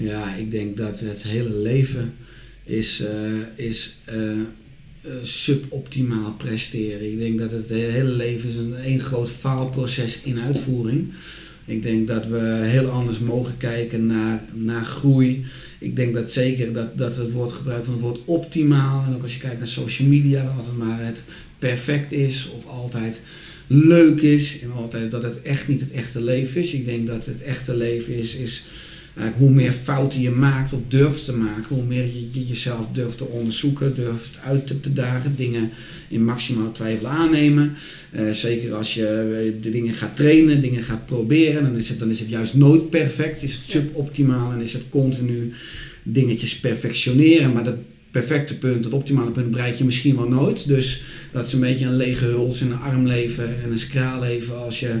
ja, ik denk dat het hele leven is, eh, is eh, suboptimaal presteren. Ik denk dat het hele leven is een één groot faalproces in uitvoering. Ik denk dat we heel anders mogen kijken naar, naar groei. Ik denk dat zeker dat, dat het woord gebruikt van het woord optimaal. En ook als je kijkt naar social media, waar altijd maar het perfect is of altijd leuk is. En altijd dat het echt niet het echte leven is. Ik denk dat het echte leven is, is hoe meer fouten je maakt of durft te maken, hoe meer je, je jezelf durft te onderzoeken, durft uit te, te dagen, dingen in maximaal twijfel aannemen. Eh, zeker als je eh, de dingen gaat trainen, dingen gaat proberen, dan is het, dan is het juist nooit perfect, is het suboptimaal en is het continu dingetjes perfectioneren. Maar dat perfecte punt, dat optimale punt, bereik je misschien wel nooit. Dus dat is een beetje een lege huls en een arm leven en een skraal leven als je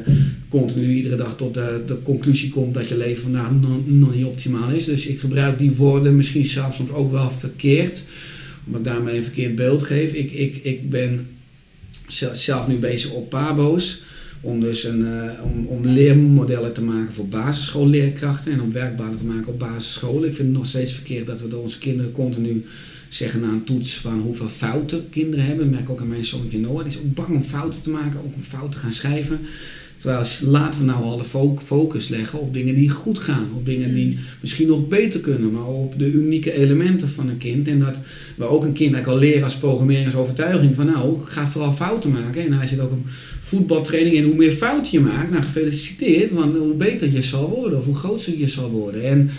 continu iedere dag tot de, de conclusie komt dat je leven vandaag nog, niet optimaal is. Dus ik gebruik die woorden misschien soms ook wel verkeerd, omdat ik daarmee een verkeerd beeld geef. Ik, ik, ik ben zel- zelf nu bezig op Pabo's. Om dus een, eh, om, om leermodellen te maken voor basisschoolleerkrachten en om werkbanen te maken op basisscholen. Ik vind het nog steeds verkeerd dat we onze kinderen continu zeggen na een toets van hoeveel fouten kinderen hebben. Dat merk ik ook aan mijn zoontje Noah. Die is ook bang om fouten te maken, ook om fouten te gaan schrijven. Terwijl laten we nou alle fo- focus leggen op dingen die goed gaan. Op dingen die misschien nog beter kunnen. Maar op de unieke elementen van een kind. En dat we ook een kind eigenlijk al leren als programmeringsovertuiging. Van nou, ga vooral fouten maken. En hij zit ook op voetbaltraining. En hoe meer fouten je maakt, nou gefeliciteerd. Want hoe beter je zal worden. Of hoe groter je zal worden. En,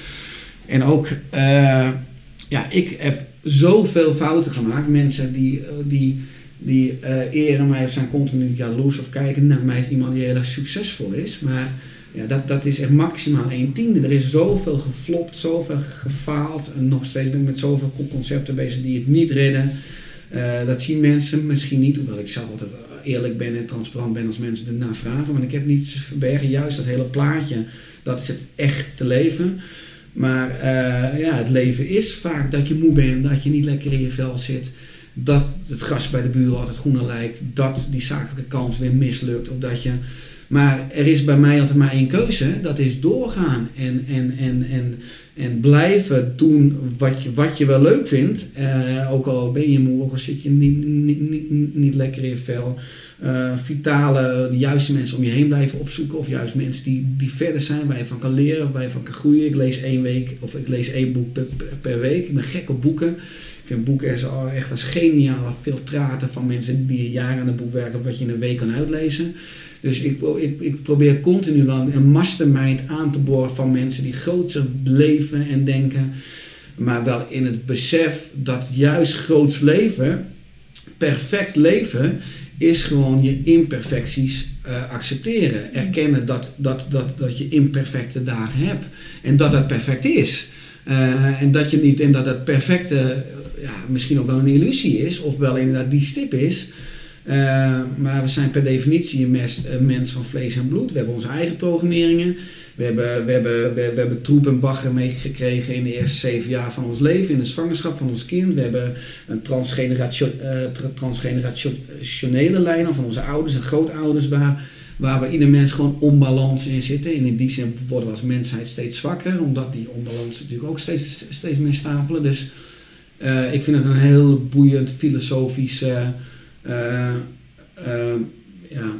en ook, eh, ja, ik heb zoveel fouten gemaakt. Mensen die... eh, die die eh, eren mij of zijn continu jaloers of kijken naar mij als iemand die heel erg succesvol is. Maar ja, dat, dat is echt maximaal 1 tiende. Er is zoveel geflopt, zoveel gefaald. En nog steeds ben ik met zoveel concepten bezig die het niet redden. Eh, dat zien mensen misschien niet, hoewel ik zelf altijd eerlijk ben en transparant ben als mensen ernaar vragen. Want ik heb niets te verbergen, juist dat hele plaatje, dat is het echte leven. Maar uh, ja, het leven is vaak dat je moe bent, dat je niet lekker in je vel zit. Dat het gras bij de buren altijd groener lijkt. Dat die zakelijke kans weer mislukt. Of dat je maar er is bij mij altijd maar één keuze. Dat is doorgaan. En, en, en, en, en blijven doen wat je, wat je wel leuk vindt. Uh, ook al ben je moe, al zit je niet, niet, niet, niet lekker in vel. Uh, vitale, juiste mensen om je heen blijven opzoeken. Of juist mensen die, die verder zijn, waar je van kan leren, waar je van kan groeien. Ik lees één week of ik lees één boek per, per week. Ik ben gek op boeken. Vind boeken echt als geniale filtraten van mensen die jaren aan een boek werken, wat je in een week kan uitlezen. Dus ik, ik, ik probeer continu dan een mastermind aan te boren van mensen die groter leven en denken. Maar wel in het besef dat juist groots leven, perfect leven, is gewoon je imperfecties uh, accepteren. Erkennen dat, dat, dat, dat je imperfecte dagen hebt. En dat dat perfect is. Uh, en dat je niet en dat het perfecte ja, misschien ook wel een illusie is, of wel inderdaad die stip is. Uh, maar we zijn per definitie een mens, een mens, van vlees en bloed. We hebben onze eigen programmeringen. We hebben, we hebben, we, we hebben troep en bagger meegekregen in de eerste zeven jaar van ons leven, in de zwangerschap van ons kind. We hebben een uh, transgenerationele lijn van onze ouders en grootouders, waar, waar we ieder mens gewoon onbalans in zitten. En in die zin worden we als mensheid steeds zwakker, omdat die onbalans natuurlijk ook steeds, steeds meer stapelen. Dus uh, ik vind het een heel boeiend filosofisch uh, ja,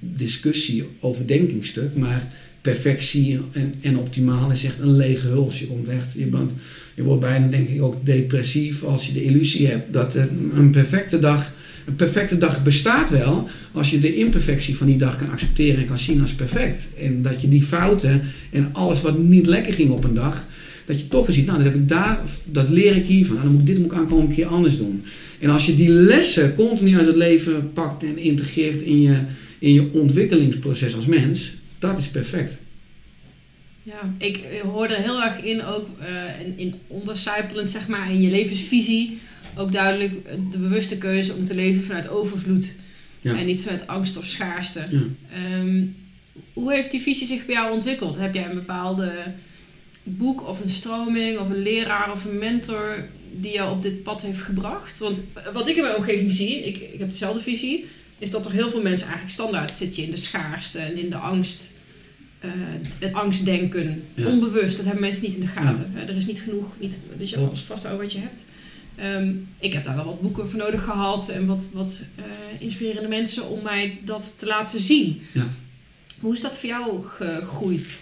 discussie, overdenkingsstuk. Maar perfectie en, en optimaal is echt een lege huls. Je, komt echt, je, bent, je wordt bijna denk ik ook depressief als je de illusie hebt dat een perfecte dag... Een perfecte dag bestaat wel als je de imperfectie van die dag kan accepteren en kan zien als perfect. En dat je die fouten en alles wat niet lekker ging op een dag, dat je toch weer ziet, nou, dat, heb ik daar, dat leer ik hiervan. Nou, dan moet ik dit moet ik aankomen een keer anders doen. En als je die lessen continu uit het leven pakt en integreert in je, in je ontwikkelingsproces als mens, dat is perfect. Ja, ik hoor er heel erg in, ook uh, in, in ondercijpelend, zeg maar, in je levensvisie. Ook duidelijk de bewuste keuze om te leven vanuit overvloed. Ja. En niet vanuit angst of schaarste. Ja. Ehm, hoe heeft die visie zich bij jou ontwikkeld? Heb jij een bepaalde boek of een stroming of een leraar of een mentor die jou op dit pad heeft gebracht? Want wat ik in mijn omgeving zie, ik, ik heb dezelfde visie, is dat er heel veel mensen eigenlijk standaard zit je in de schaarste en in de angst. Uh, het angstdenken, onbewust, dat hebben mensen niet in de gaten. Ja. er is niet genoeg, niet, dus je alles vasthouden wat je hebt. Um, ik heb daar wel wat boeken voor nodig gehad en wat, wat uh, inspirerende mensen om mij dat te laten zien. Ja. Hoe is dat voor jou gegroeid?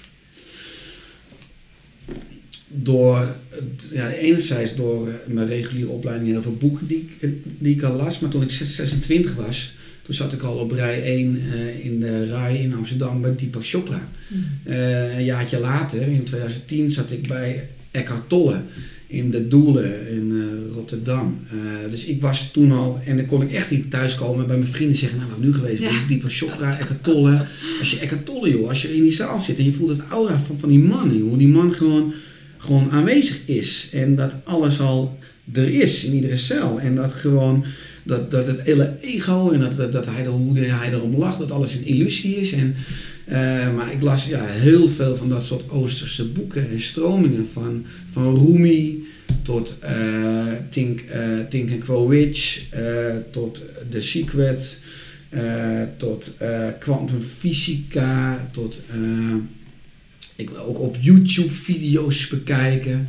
Door, ja, enerzijds door mijn reguliere opleiding heel veel boeken die, die ik al las. Maar toen ik 26 was, toen zat ik al op rij 1 uh, in de RAI in Amsterdam bij Deepak Chopra. Uh, een jaartje later, in 2010, zat ik bij Eckhart Tolle in de Doelen in uh, Rotterdam. dus ik was toen al, en dan kon ik echt niet thuiskomen bij mijn vrienden zeggen, nou wat nu geweest ja. ben, Deepak Chopra, Eckhart Tolle. Als je Eckhart Tolle joh, als je in die zaal zit en je voelt het aura van, van die man joh, die man gewoon gewoon aanwezig is. En dat alles al er is in iedere cel. En dat gewoon dat, dat het hele ego en dat, dat, hij, hoe hij erom lacht, dat alles een illusie is. En, uh, maar ik las ja, heel veel van dat soort Oosterse boeken en stromingen. Van, van Rumi tot uh, Think, uh, Think and Grow tot The Secret, tot quantum fysica, tot ik wil ook op YouTube video's bekijken.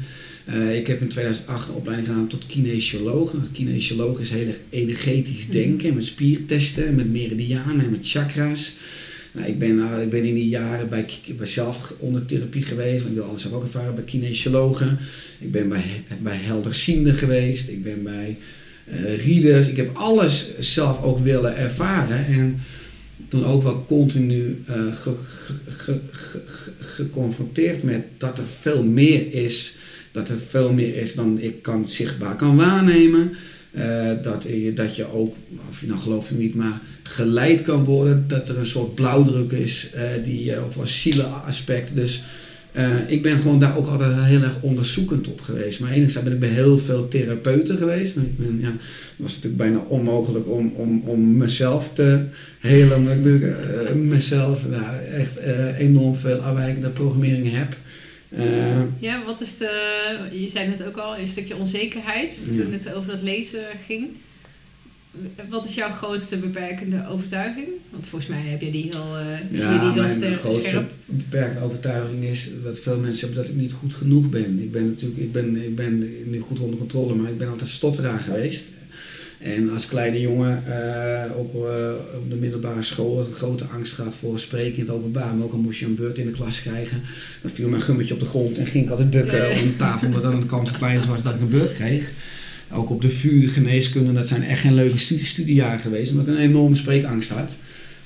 Uh, ik heb in 2008 een opleiding gedaan tot kinesioloog. Kinesioloog is heel erg energetisch mhm. denken met spiertesten, met meridianen en met chakras. Nou, ik, ben, uh, ik ben in die jaren bij, bij zelf onder therapie geweest, want ik wil alles heb ook ervaren bij kinesiologen. Ik ben bij, bij helderzienden geweest, ik ben bij uh, readers. Ik heb alles zelf ook willen ervaren. En toen ook wel continu uh, geconfronteerd met dat er veel meer is. Dat er veel meer is dan ik kan, zichtbaar kan waarnemen. Uh, dat, je, dat je ook, of je nou gelooft of niet, maar geleid kan worden. Dat er een soort blauwdruk is, uh, die, of een zielenaspect. Dus Eh, ik ben gewoon daar ook altijd heel erg onderzoekend op geweest. Maar enigszins ben ik bij heel veel therapeuten geweest. Maar ik ben, ja, het was natuurlijk bijna onmogelijk om, om, om mezelf te helen. Omdat ik uh, mezelf nou, echt uh, enorm veel afwijkende programmering heb. ja, wat is de... Je zei net ook al, een stukje onzekerheid. Toen het over dat lezen ging. Wat is jouw grootste beperkende overtuiging? Want volgens mij heb je die heel, uh, ja, die heel mijn sterk grootste beperkende overtuiging is dat veel mensen hebben dat ik niet goed genoeg ben. Ik ben natuurlijk, ik ben, ik ben nu goed onder controle, maar ik ben altijd stotteraar geweest. En als kleine jongen, uh, ook uh, op de middelbare school, had een grote angst gehad voor spreken in het openbaar. Maar ook al moest je een beurt in de klas krijgen, dan viel mijn gummetje op de grond en ging ik altijd bukken op de tafel, omdat dan de kans klein was dat ik een beurt kreeg ook op de VU geneeskunde, dat zijn echt geen leuke studie, studiejaar geweest. Omdat ik een enorme spreekangst had.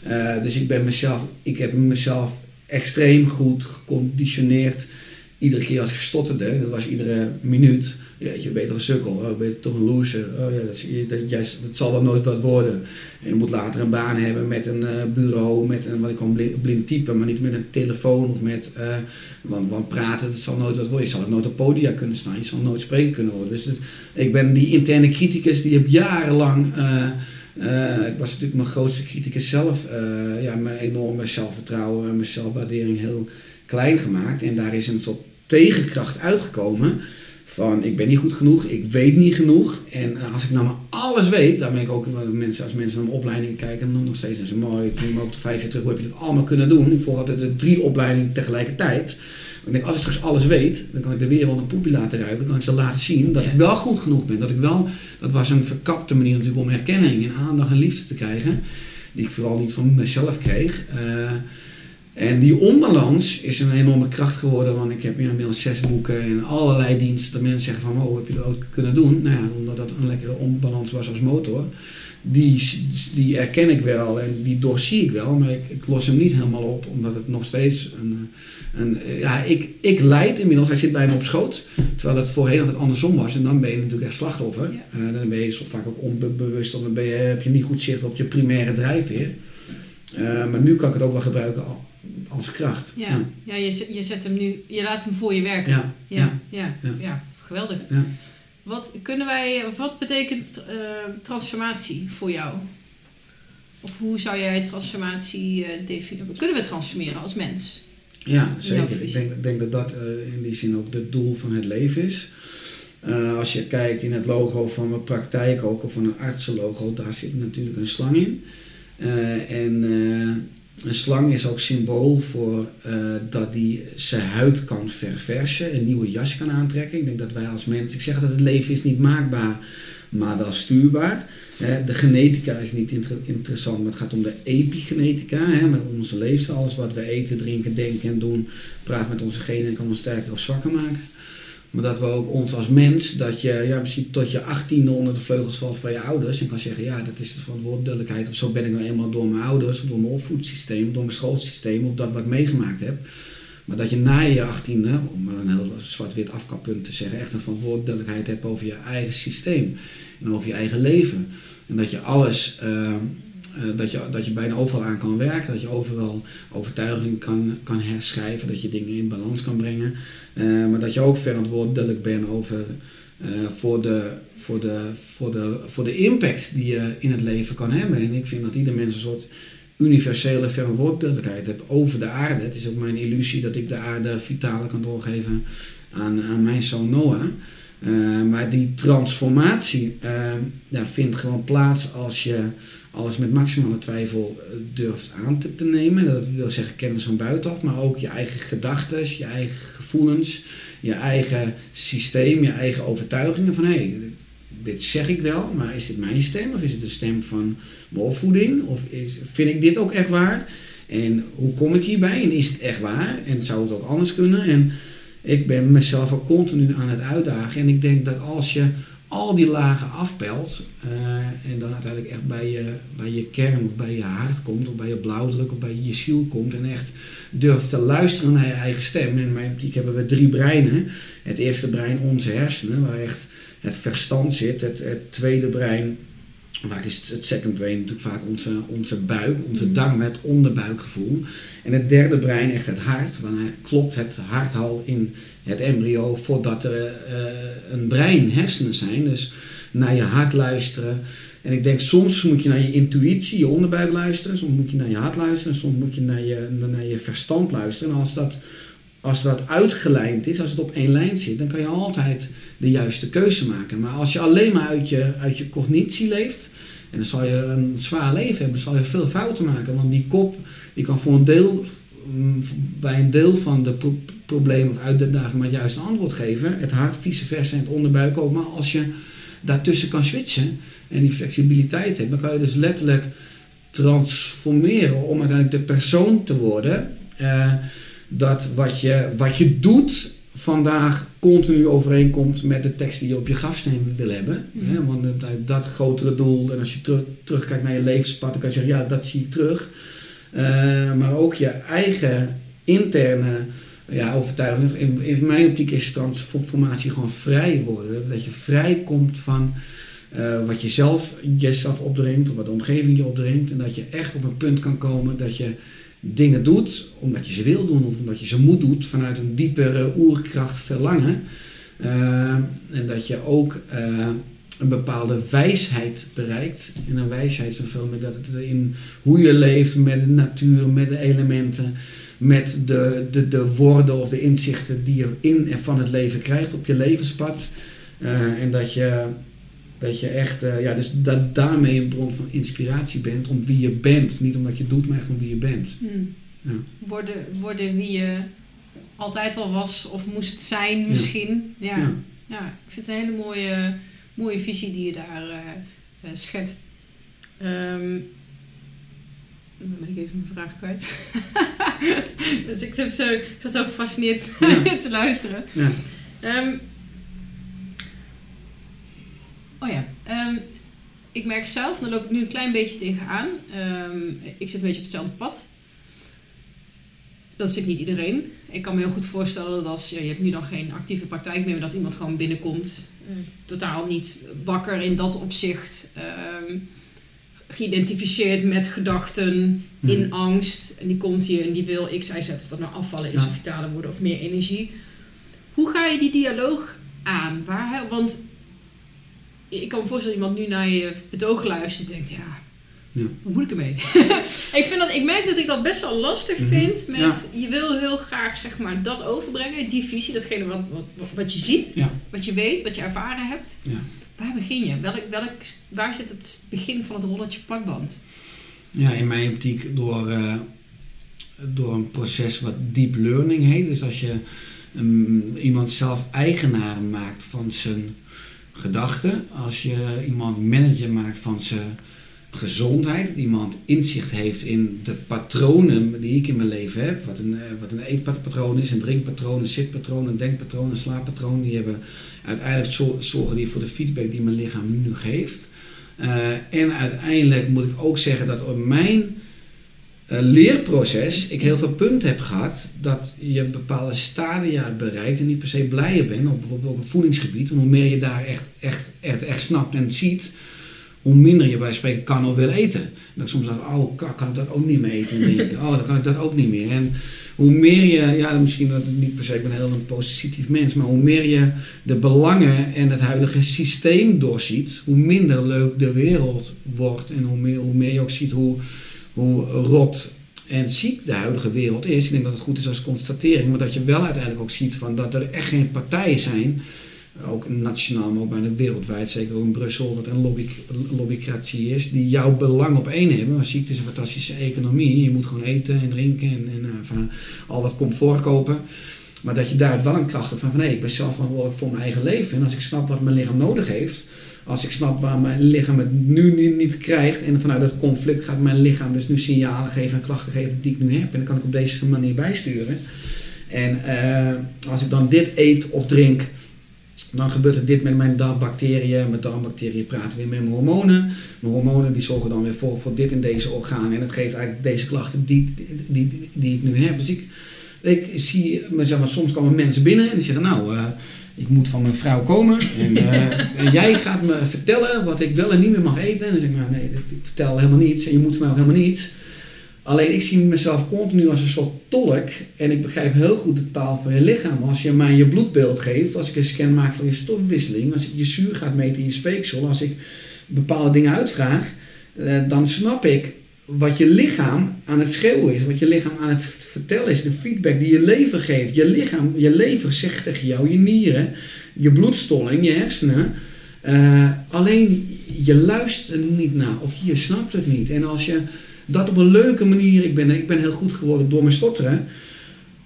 Uh, dus ik ben mezelf, ik heb mezelf extreem goed geconditioneerd. Iedere keer als ik stotterde, dat was iedere minuut, je bent sukkel, oh, ben je toch een loser, oh ja, dat, dat, dat, zal wel nooit wat worden. En je moet later een baan hebben met een uh, bureau, met een, wat ik kan blind, typen, maar niet met een telefoon of met, uh, want, praten, dat zal nooit wat worden. Je zal nooit op podia kunnen staan, je zal nooit spreken kunnen worden. Dus ik ben die interne criticus die heb jarenlang... Uh, ik was natuurlijk mijn grootste criticus zelf. Ja, mijn enorme zelfvertrouwen en mijn zelfwaardering heel klein gemaakt. En daar is een soort tegenkracht uitgekomen van ik ben niet goed genoeg, ik weet niet genoeg. En als ik nou maar alles weet, dan ben ik ook, mensen, als mensen naar mijn opleiding kijken, dan nog steeds zo mooi, toen ook de vijf jaar terug, hoe heb je dat allemaal kunnen doen? Ik volg altijd de drie opleidingen tegelijkertijd. Ik denk, als ik straks alles weet, dan kan ik de wereld een poepje laten ruiken. Dan kan ik ze laten zien dat ik wel goed genoeg ben. Dat ik wel, dat was een verkapte manier natuurlijk om erkenning en aandacht en liefde te krijgen. Die ik vooral niet van mezelf kreeg. Uh, en die onbalans is een enorme kracht geworden, want ik heb inmiddels zes boeken en allerlei diensten dat mensen zeggen van, oh, heb je dat ook kunnen doen? Nou ja, omdat dat een lekkere onbalans was als motor. Die, die erken ik wel en die doorzie ik wel, maar ik, ik los hem niet helemaal op, omdat het nog steeds een... een ja, ik, ik leid inmiddels, hij zit bij me op schoot, terwijl het voorheen altijd andersom was. En dan ben je natuurlijk echt slachtoffer. Ja. Uh, dan ben je zo vaak ook onbewust, dan ben je, heb je niet goed zicht op je primaire drijfveer. Uh, maar nu kan ik het ook wel gebruiken als kracht. Ja, ja. je, je zet hem nu, je laat hem voor je werken. Ja, ja, ja, ja. geweldig. Wat kunnen wij, wat betekent uh, transformatie voor jou? Of hoe zou jij transformatie uh, definiëren? Kunnen we transformeren als mens? Ja, zeker. Ik denk, denk dat dat uh, in die zin ook het doel van het leven is. als je kijkt in het logo van mijn praktijk ook, of van een artsenlogo, daar zit natuurlijk een slang in. en een slang is ook symbool voor uh, dat die zijn huid kan verversen, een nieuwe jas kan aantrekken. Ik denk dat wij als mensen, ik zeg dat het leven is niet maakbaar, maar wel stuurbaar. de genetica is niet interessant, maar het gaat om de epigenetica. Hè, met onze leefstijl, alles wat we eten, drinken, denken en doen, praat met onze genen en kan ons sterker of zwakker maken. Maar dat we ook ons als mens, dat je ja, misschien tot je achttiende onder de vleugels valt van je ouders. En kan zeggen, ja, dat is de verantwoordelijkheid. Of zo ben ik nou eenmaal door mijn ouders, of door mijn opvoedsysteem, door mijn schoolsysteem, of dat wat ik meegemaakt heb. Maar dat je na je achttiende, om een heel zwart-wit afkappunt te zeggen, echt een verantwoordelijkheid hebt over je eigen systeem. En over je eigen leven. En dat je alles... Uh, uh, dat, je, dat je bijna overal aan kan werken, dat je overal overtuiging kan, kan herschrijven, dat je dingen in balans kan brengen. Uh, maar dat je ook verantwoordelijk bent over, uh, voor, de, voor, de, voor, de, voor de impact die je in het leven kan hebben. En ik vind dat ieder mens een soort universele verantwoordelijkheid heeft over de aarde. Het is ook mijn illusie dat ik de aarde vitaal kan doorgeven aan, aan mijn zoon Noah. Maar die transformatie uh, vindt gewoon plaats als je alles met maximale twijfel eh, durft aan te, te, nemen. Dat wil zeggen kennis van buitenaf, maar ook je eigen gedachten, je eigen gevoelens, je eigen systeem, je eigen overtuigingen van hé, hey, dit zeg ik wel, maar is dit mijn stem of is het de stem van mijn opvoeding? Of is, vind ik dit ook echt waar? En hoe kom ik hierbij? En is het echt waar? En zou het ook anders kunnen? En ik ben mezelf ook continu aan het uitdagen. En ik denk dat als je al die lagen afpelt uh, en dan uiteindelijk echt bij je, bij je kern of bij je hart komt of bij je blauwdruk of bij je ziel komt en echt durft te luisteren naar je eigen stem. In mijn optiek hebben we drie breinen. Het eerste brein onze hersenen waar echt het verstand zit. Het, het tweede brein Vaak is het second brain natuurlijk vaak onze, onze buik, onze Mhm. darmen, het onderbuikgevoel. En het derde brein, echt het hart, wanneer klopt het hart al in het embryo voordat er eh, een brein, hersenen zijn. Dus naar je hart luisteren. En ik denk soms moet je naar je intuïtie, je onderbuik luisteren. Soms moet je naar je hart luisteren. Soms moet je naar je, naar je verstand luisteren. En als dat, als dat uitgelijnd is, als het op één lijn zit, dan kan je altijd de juiste keuze maken. Maar als je alleen maar uit je, uit je cognitie leeft, en dan zal je een zwaar leven hebben, zal je veel fouten maken. Want die kop, die kan voor een deel, mm, bij een deel van de pro- problemen of uitdagingen maar het juiste antwoord geven. Het hart, vice versa en het onderbuik ook. Maar als je daartussen kan switchen en die flexibiliteit hebt, dan kan je dus letterlijk transformeren om uiteindelijk de persoon te worden. eh, dat wat je, wat je doet vandaag continu overeenkomt met de tekst die je op je grafsteen wil hebben. Mhm. Hè? Want eh, dat grotere doel, en als je terug, terugkijkt naar je levenspad, dan kan je zeggen, ja, dat zie ik terug. Eh, maar ook je eigen interne ja, overtuiging. In, in mijn optiek is transformatie gewoon vrij worden. Dat je vrij komt van eh, wat je zelf jezelf opdringt, of wat de omgeving je opdringt. En dat je echt op een punt kan komen dat je dingen doet omdat je ze wil doen of omdat je ze moet doen vanuit een diepere oerkracht verlangen. Eh, en dat je ook eh, een bepaalde wijsheid bereikt. En een wijsheid zoveel meer dat het in hoe je leeft met de natuur, met de elementen, met de, de, de woorden of de inzichten die je in en van het leven krijgt op je levenspad. Eh, en dat je, dat je echt, eh, ja, dus dat daarmee een bron van inspiratie bent om wie je bent. Niet omdat je doet, maar echt om wie je bent. Hmm. Ja. Worden, worden wie je altijd al was of moest zijn misschien. Ja, ja. Ja. ik vind het een hele mooie, mooie visie die je daar eh, eh, schetst. Dan ben ik even mijn vraag kwijt. dus ik zat zo, ik zat zo gefascineerd Ja. te luisteren. Ja. Ehm, oh ja, ehm, ik merk zelf, daar loop ik nu een klein beetje tegenaan. Ehm ik zit een beetje op hetzelfde pad. Dat zit niet iedereen. Ik kan me heel goed voorstellen dat als ja, je hebt nu dan geen actieve praktijk meer, maar dat iemand gewoon binnenkomt, eh, totaal niet wakker in dat opzicht, ehm, geïdentificeerd met gedachten, in Mhm. angst. En die komt hier en die wil X, Y, Z, of dat nou afvallen is Ja. of vitaler worden of meer energie. Hoe ga je die dialoog aan? Waar, want ik kan me voorstellen dat iemand nu naar je betoog luistert en denkt, ja, Ja. wat moet ik ermee? ik, vind dat, ik merk dat ik dat best wel lastig Mhm. vind met, Ja. je wil heel graag zeg maar dat overbrengen, die visie, datgene wat, wat, wat je ziet, Ja. wat je weet, wat je ervaren hebt. Ja. Waar begin je? Welk, welk, waar zit het begin van het rolletje plakband? Ja, in mijn optiek door, eh, door een proces wat deep learning heet. Dus als je mm, iemand zelf eigenaar maakt van zijn gedachten. Als je iemand manager maakt van zijn gezondheid. Dat iemand inzicht heeft in de patronen die ik in mijn leven heb. Wat een, eh, wat een eetpatroon is, een drinkpatroon, een zitpatroon, een denkpatroon, een slaappatroon. Die hebben uiteindelijk zo- zorgen die voor de feedback die mijn lichaam nu geeft. Uh, en uiteindelijk moet ik ook zeggen dat op mijn leerproces ik heel veel punten heb gehad dat je bepaalde stadia bereikt en niet per se blijer bent, op, bijvoorbeeld op het voedingsgebied. En hoe meer je daar echt, echt, echt, echt snapt en ziet, hoe minder je bij spreken kan of wil eten. Dat ik soms zeg, oh, kan, ik dat ook niet meer eten? En denk oh, dan kan ik dat ook niet meer. En hoe meer je, ja, misschien dat niet per se, ik ben heel een positief mens, maar hoe meer je de belangen en het huidige systeem doorziet, hoe minder leuk de wereld wordt en hoe meer, hoe meer je ook ziet hoe, hoe rot en ziek de huidige wereld is. Ik denk dat het goed is als constatering, maar dat je wel uiteindelijk ook ziet van dat er echt geen partijen zijn, ook nationaal, maar ook bijna wereldwijd, zeker ook in Brussel, wat een lobby, lobbycratie is, die jouw belang op één hebben. Want ziekte is een fantastische economie. Je moet gewoon eten en drinken en, en van al wat comfort kopen. Maar dat je daar wel een kracht van, van nee, ik ben zelf verantwoordelijk voor mijn eigen leven. En als ik snap wat mijn lichaam nodig heeft, als ik snap waar mijn lichaam het nu niet, krijgt en vanuit dat conflict gaat mijn lichaam dus nu signalen geven en klachten geven die ik nu heb. En dan kan ik op deze manier bijsturen. En uh, als ik dan dit eet of drink, dan gebeurt er dit met mijn darmbacteriën. Met darmbacteriën praten weer met mijn hormonen. Mijn hormonen die zorgen dan weer voor, voor dit in deze organen. En het geeft eigenlijk deze klachten die, die, die, ik nu heb. Dus ik, ik zie, zeg maar, soms komen mensen binnen en die zeggen, nou, uh, ik moet van mijn vrouw komen en, en, jij gaat me vertellen wat ik wel en niet meer mag eten. En dan zeg ik, nou nee, ik vertel helemaal niets en je moet van mij ook helemaal niets. Alleen ik zie mezelf continu als een soort tolk en ik begrijp heel goed de taal van je lichaam. Als je mij je bloedbeeld geeft, als ik een scan maak van je stofwisseling, als ik je zuur gaat meten in je speeksel, als ik bepaalde dingen uitvraag, eh, dan snap ik wat je lichaam aan het schreeuwen is, wat je lichaam aan het vertellen is, de feedback die je lever geeft. Je lichaam, je lever zegt tegen jou, je nieren, je bloedstolling, je hersenen. Uh, alleen je luistert niet naar of je snapt het niet. En als je dat op een leuke manier, ik ben, ik ben heel goed geworden door mijn stotteren,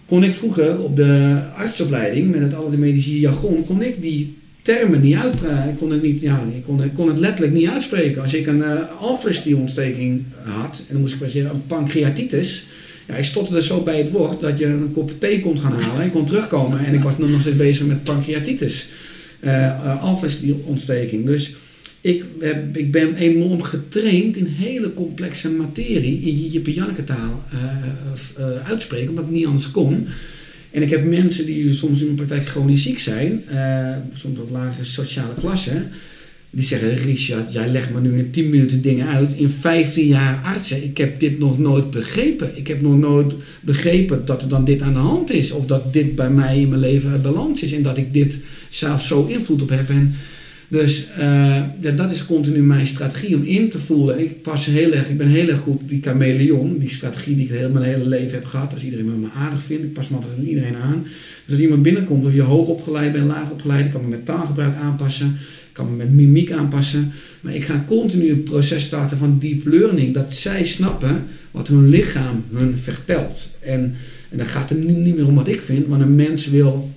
kon ik vroeger op de artsopleiding met het medische jargon, kon ik die termen niet uitpraten. Ik kon het, niet, ja, ik kon, ik kon het letterlijk niet uitspreken. Als ik een uh, alvleesklierontsteking had, en dan moest ik wel zeggen een pancreatitis. Ja, ik stotterde zo bij het woord dat je een kop thee kon gaan halen. Ik kon terugkomen en ik was nog steeds bezig met pancreatitis. Uh, uh. Dus ik, heb, ik ben enorm getraind in hele complexe materie in je Janneke taal uitspreken, omdat ik niet anders kon. En ik heb mensen die soms in mijn praktijk chronisch ziek zijn, uh, soms wat lagere sociale klasse, die zeggen: Richard, jij legt me nu in 10 minuten dingen uit. In 15 jaar artsen, ik heb dit nog nooit begrepen. Ik heb nog nooit begrepen dat er dan dit aan de hand is. Of dat dit bij mij in mijn leven uit balans is. En dat ik dit zelf zo invloed op heb. En dus ja, dat is continu mijn strategie om in te voelen. Ik pas heel erg, ik ben heel erg goed die chameleon, die strategie die ik heel, mijn hele leven heb gehad. Als iedereen me aardig vindt, ik pas me altijd aan iedereen aan. Dus als iemand binnenkomt, of je hoog opgeleid bent, laag opgeleid, ik kan me met taalgebruik aanpassen, ik kan me met mimiek aanpassen. Maar ik ga continu een proces starten van deep learning, dat zij snappen wat hun lichaam hun vertelt. En, en dan gaat het niet meer om wat ik vind, want een mens wil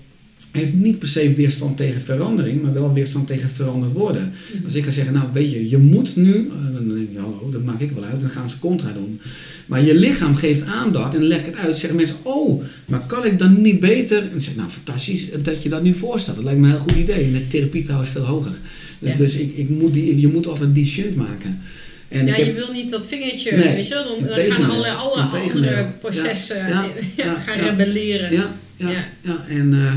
heeft niet per se weerstand tegen verandering, maar wel weerstand tegen veranderd worden. Mhm. Als ik ga zeggen, nou weet je, je moet nu, eh, dan denk je, hallo, dat maak ik wel uit, dan gaan ze contra doen. Maar je lichaam geeft aan dat en leg het uit, zeggen mensen, oh, maar kan ik dan niet beter? En dan zeg ik, nou fantastisch dat je dat nu voorstelt, dat lijkt me een heel goed idee. En de therapie trouwens veel hoger. Dus, dus ik, ik moet die, je moet altijd die shunt maken. En ja, je wil niet dat vingertje, weet je dan, dan gaan alle, alle andere processen ja, ja, gaan rebelleren. Ja, ja, ja. en... Uh,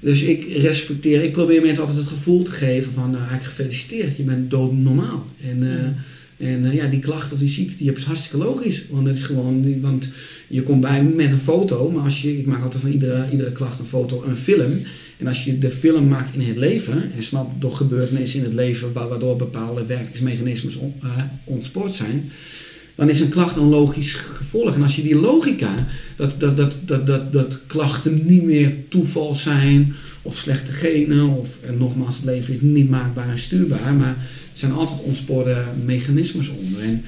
dus ik respecteer, ik probeer mensen altijd het gevoel te geven van, nou, gefeliciteerd, je bent doodnormaal. En, uh, en uh, ja, die klacht of die ziekte, die heb is hartstikke logisch. Want het is gewoon, want je komt bij me met een foto, maar als je, ik maak altijd van iedere, iedere klacht een foto, een film. En als je de film maakt in het leven en snapt door gebeurtenissen in het leven waardoor bepaalde werkingsmechanismes on, uh, ontspoord zijn, dan is een klacht een logisch gevolg. En als je die logica, dat, dat, dat, dat, dat, dat klachten niet meer toeval zijn, of slechte genen, of en nogmaals, het leven is niet maakbaar en stuurbaar, maar er zijn altijd ontspoorde mechanismes onder. En,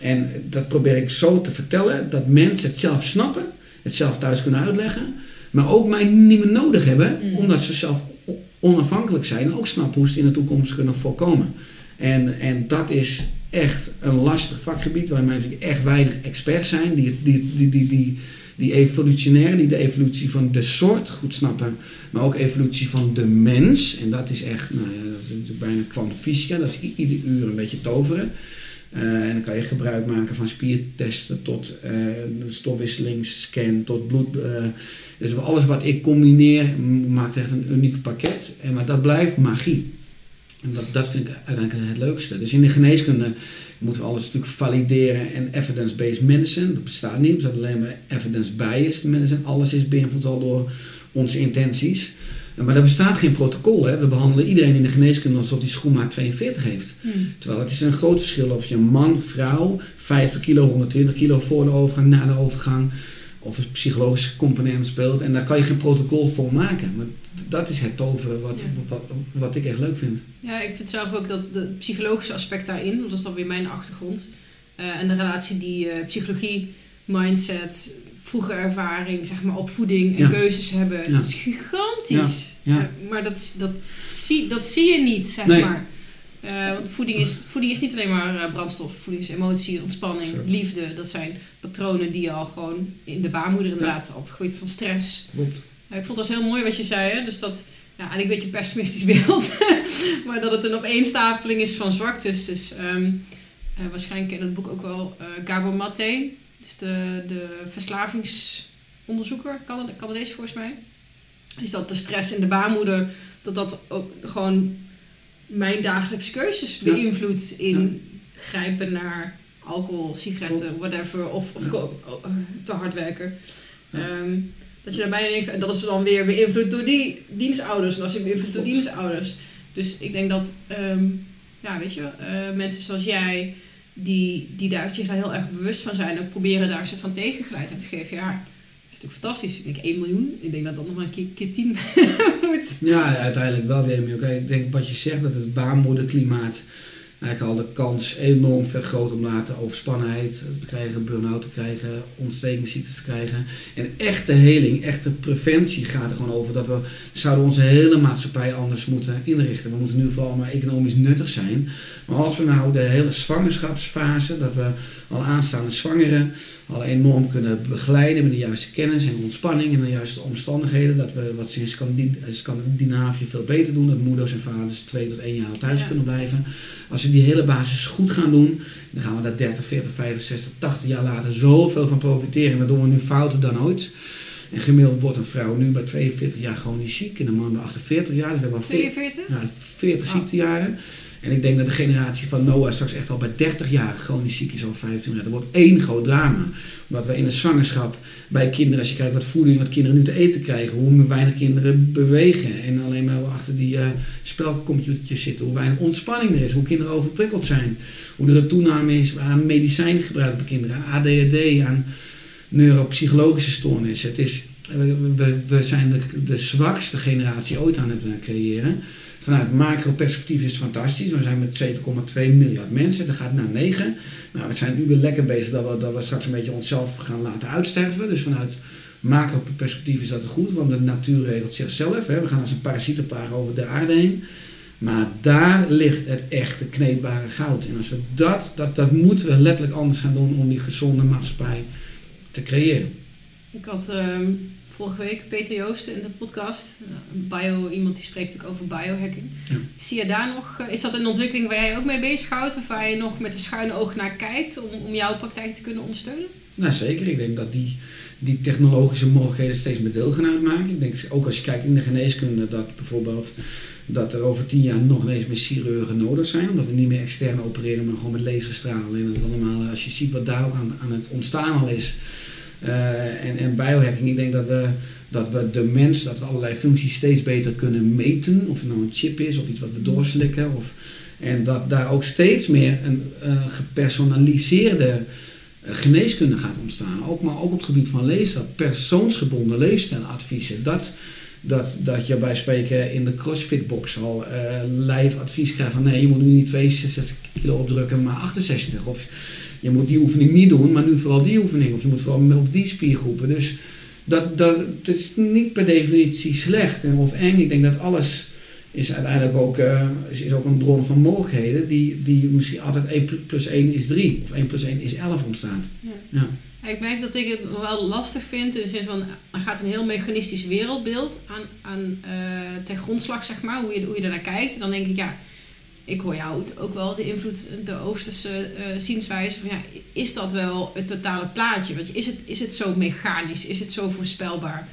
en dat probeer ik zo te vertellen, dat mensen het zelf snappen, het zelf thuis kunnen uitleggen, maar ook mij niet meer nodig hebben, mm. omdat ze zelf onafhankelijk zijn en ook snappen hoe ze het in de toekomst kunnen voorkomen. En, en dat is echt een lastig vakgebied waar mensen echt weinig experts zijn, die, die, die, die, die, die evolutionair, die de evolutie van de soort goed snappen, maar ook evolutie van de mens. En dat is echt, nou ja, dat is natuurlijk bijna kwantumfysica, dat is ieder uur een beetje toveren. Uh, en dan kan je gebruik maken van spiertesten tot uh, stofwisselingsscan, tot bloed. Uh, dus alles wat ik combineer maakt echt een uniek pakket. En, maar dat blijft magie. En dat, dat vind ik uiteindelijk het leukste. Dus in de geneeskunde moeten we alles natuurlijk valideren en evidence-based medicine. Dat bestaat niet, bestaat alleen maar evidence-biased medicine. Alles is beïnvloed al door onze intenties. Maar er bestaat geen protocol. Hè. We behandelen iedereen in de geneeskunde alsof die schoenmaat 42 heeft. Hmm. Terwijl het is een groot verschil of je een man, vrouw, 50 kilo, 120 kilo voor de overgang, na de overgang of een psychologische component speelt. En daar kan je geen protocol voor maken. Maar dat is het toven wat, wat, wat, ik echt leuk vind. Ja, ik vind zelf ook dat de psychologische aspect daarin, dat is dan weer mijn achtergrond. Uh, en de relatie die uh, psychologie, mindset, vroege ervaring, zeg maar opvoeding en keuzes hebben. Dat is gigantisch. Ja. maar dat, dat, zie, dat zie je niet, zeg maar. Uh, want voeding is, voeding is niet alleen maar brandstof. Voeding is emotie, ontspanning, liefde. Dat zijn patronen die je al gewoon in de baarmoeder inderdaad opgroeit van stress. Klopt. Uh, ik vond het heel mooi wat je zei. Hè? Dus dat, ja, eigenlijk een beetje een pessimistisch beeld. maar dat het een opeenstapeling is van zwaktes. Dus um, waarschijnlijk in het boek ook wel Gabor Maté. Dus de, de verslavingsonderzoeker, Canadees volgens mij. is dat de stress in de baarmoeder, dat dat ook gewoon mijn dagelijkse keuzes beïnvloedt in grijpen naar alcohol, sigaretten, whatever, of, of Ja. oh, eh, te hard werken. Ja. Ehm, dat je daarbij denkt, en dat is dan weer beïnvloed door die dienstouders, en is weer beïnvloed door dienstouders. Dus ik denk dat, ehm, ja, weet je, eh, mensen zoals jij, die, die daar, zich daar heel erg bewust van zijn en proberen daar een soort van tegengeleid aan te geven. Ja, dat is natuurlijk fantastisch. Ik denk 1 miljoen. Ik denk dat dat nog maar een keer, keer 10 moet. Ja, uiteindelijk wel, Demi. Oké, ik denk wat je zegt, dat het baarmoederklimaat eigenlijk al de kans enorm vergroot om later overspannenheid te krijgen, burn-out te krijgen, ontstekingsziektes te krijgen. En echte heling, echte preventie gaat er gewoon over dat we zouden onze hele maatschappij anders moeten inrichten. We moeten nu vooral maar economisch nuttig zijn. Maar als we nou de hele zwangerschapsfase, dat we al aanstaande zwangeren al enorm kunnen begeleiden met de juiste kennis en ontspanning en de juiste omstandigheden. Dat we wat ze in Scandin- Scandinavië veel beter doen. Dat moeders en vaders twee tot één jaar thuis Ja. kunnen blijven. Als we die hele basis goed gaan doen, dan gaan we daar 30, 40, 50, 60, 80 jaar later zoveel van profiteren. En dan doen we nu fouten dan ooit. En gemiddeld wordt een vrouw nu bij 42 jaar chronisch ziek en een man bij 48 jaar. Dus we hebben al 40 42? ja, 40 Oh. En ik denk dat de generatie van Noah straks echt al bij 30 jaar chronisch ziek is, al 25 jaar. Dat wordt één groot drama. Omdat we in een zwangerschap bij kinderen, als je kijkt wat voeding, wat kinderen nu te eten krijgen, hoe weinig kinderen bewegen en alleen maar achter die eh spelcomputertjes zitten, hoe weinig ontspanning er is, hoe kinderen overprikkeld zijn, hoe er een toename is aan medicijngebruik bij kinderen, aan ADHD, aan neuropsychologische stoornissen. Het is, we, zijn de, de zwakste generatie ooit aan het eh, creëren. Vanuit macro-perspectief is het fantastisch. We zijn met 7,2 miljard mensen. Dat gaat naar 9. Nou, we zijn nu weer lekker bezig dat we, dat we straks een beetje onszelf gaan laten uitsterven. Dus vanuit macro-perspectief is dat goed, want de natuur regelt zichzelf. Hè. We gaan als een parasietenplaag over de aarde heen. Maar daar ligt het echte kneedbare goud. En als we dat, dat, dat moeten we letterlijk anders gaan doen om die gezonde maatschappij te creëren. Ik had ehm, vorige week Peter Joosten in de podcast. eh, bio, iemand die spreekt ook over biohacking. Ja. Zie je daar nog, eh, is dat een ontwikkeling waar jij ook mee bezighoudt? Of waar je nog met een schuine oog naar kijkt om, om jouw praktijk te kunnen ondersteunen? Nou, zeker. Ik denk dat die, die technologische mogelijkheden steeds meer deel gaan uitmaken. Ik denk ook als je kijkt in de geneeskunde dat bijvoorbeeld dat er over tien jaar nog ineens meer chirurgen nodig zijn. Omdat we niet meer extern opereren, maar gewoon met laserstralen. En dat allemaal, als je ziet wat daar ook aan, aan het ontstaan al is. Eh, en, en biohacking, ik denk dat we, dat we de mens, dat we allerlei functies steeds beter kunnen meten. Of het nou een chip is of iets wat we doorslikken. Of, en dat daar ook steeds meer een eh, gepersonaliseerde eh, geneeskunde gaat ontstaan. Ook, maar ook op het gebied van leefstijl. Persoonsgebonden leefstijladviezen. Dat, dat, dat je bij spreken in de CrossFit-box al eh live advies krijgt van nee, je moet nu niet 62 kilo opdrukken, maar 68. Of je moet die oefening niet doen, maar nu vooral die oefening. Of je moet vooral op die spiergroepen. Dus dat, dat, het is niet per definitie slecht en of eng. Ik denk dat alles is uiteindelijk ook, eh, is, is ook een bron van mogelijkheden die, die misschien altijd 1 plus 1 is 3 of 1 plus 1 is 11 ontstaat. Ja. Ja. Ik merk dat ik het wel lastig vind in de zin van er gaat een heel mechanistisch wereldbeeld aan, aan eh, ten grondslag, zeg maar, hoe je, hoe je daarnaar kijkt. En dan denk ik, ja, ik hoor jou ook wel, de invloed, de Oosterse eh, zienswijze. Van, ja, is dat wel het totale plaatje? Want is het, is het zo mechanisch? Is het zo voorspelbaar?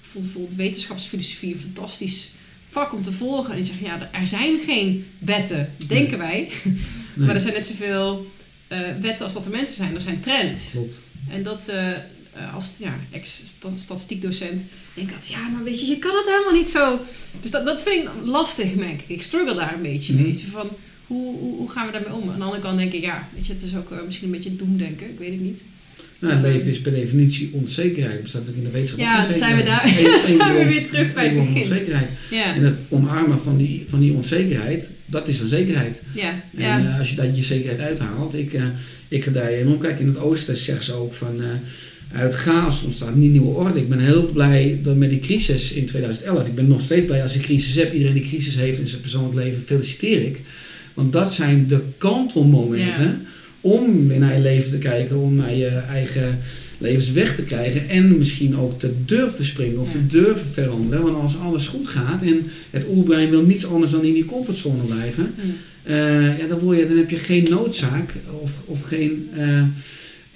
Bijvoorbeeld wetenschapsfilosofie een fantastisch vak om te volgen. En die zeggen, ja, er zijn geen wetten, denken wij. Nee, Maar er zijn net zoveel eh, wetten als dat er mensen zijn. Er zijn trends. klopt. En dat eh, als ja, ex-statistiekdocent denk ik altijd, ja, maar weet je, je kan het helemaal niet zo. Dus dat, dat vind ik lastig, merk ik. Ik struggle daar een beetje Mhm. mee. Van, hoe, hoe, hoe gaan we daarmee om? Aan de andere kant denk ik, ja, weet je, het is ook eh, misschien een beetje doemdenken. Ik weet het niet. Nou, het leven is per definitie onzekerheid. Bestaat natuurlijk in de wetenschap. Ja, ook dan zijn we daar- zijn we weer terug bij het begin. onzekerheid. Ja, En het omarmen van die, van die onzekerheid, dat is een zekerheid. ja, En ja. eh, als je dat je zekerheid uithaalt, ik, eh ik ga daar enorm kijken. In het oosten zeggen ze ook van, eh, uit chaos ontstaat niet nieuwe orde. Ik ben heel blij dat met die crisis in 2011, ik ben nog steeds blij als ik crisis heb, iedereen die crisis heeft in zijn persoonlijk leven, feliciteer ik. Want dat zijn de kantelmomenten Ja. om weer naar je leven te kijken, om naar je eigen levensweg te krijgen en misschien ook te durven springen of Ja. te durven veranderen. Want als alles goed gaat en het oerbrein wil niets anders dan in die comfortzone blijven, Hm. eh, ja, dan, word je, dan heb je geen noodzaak of, of geen eh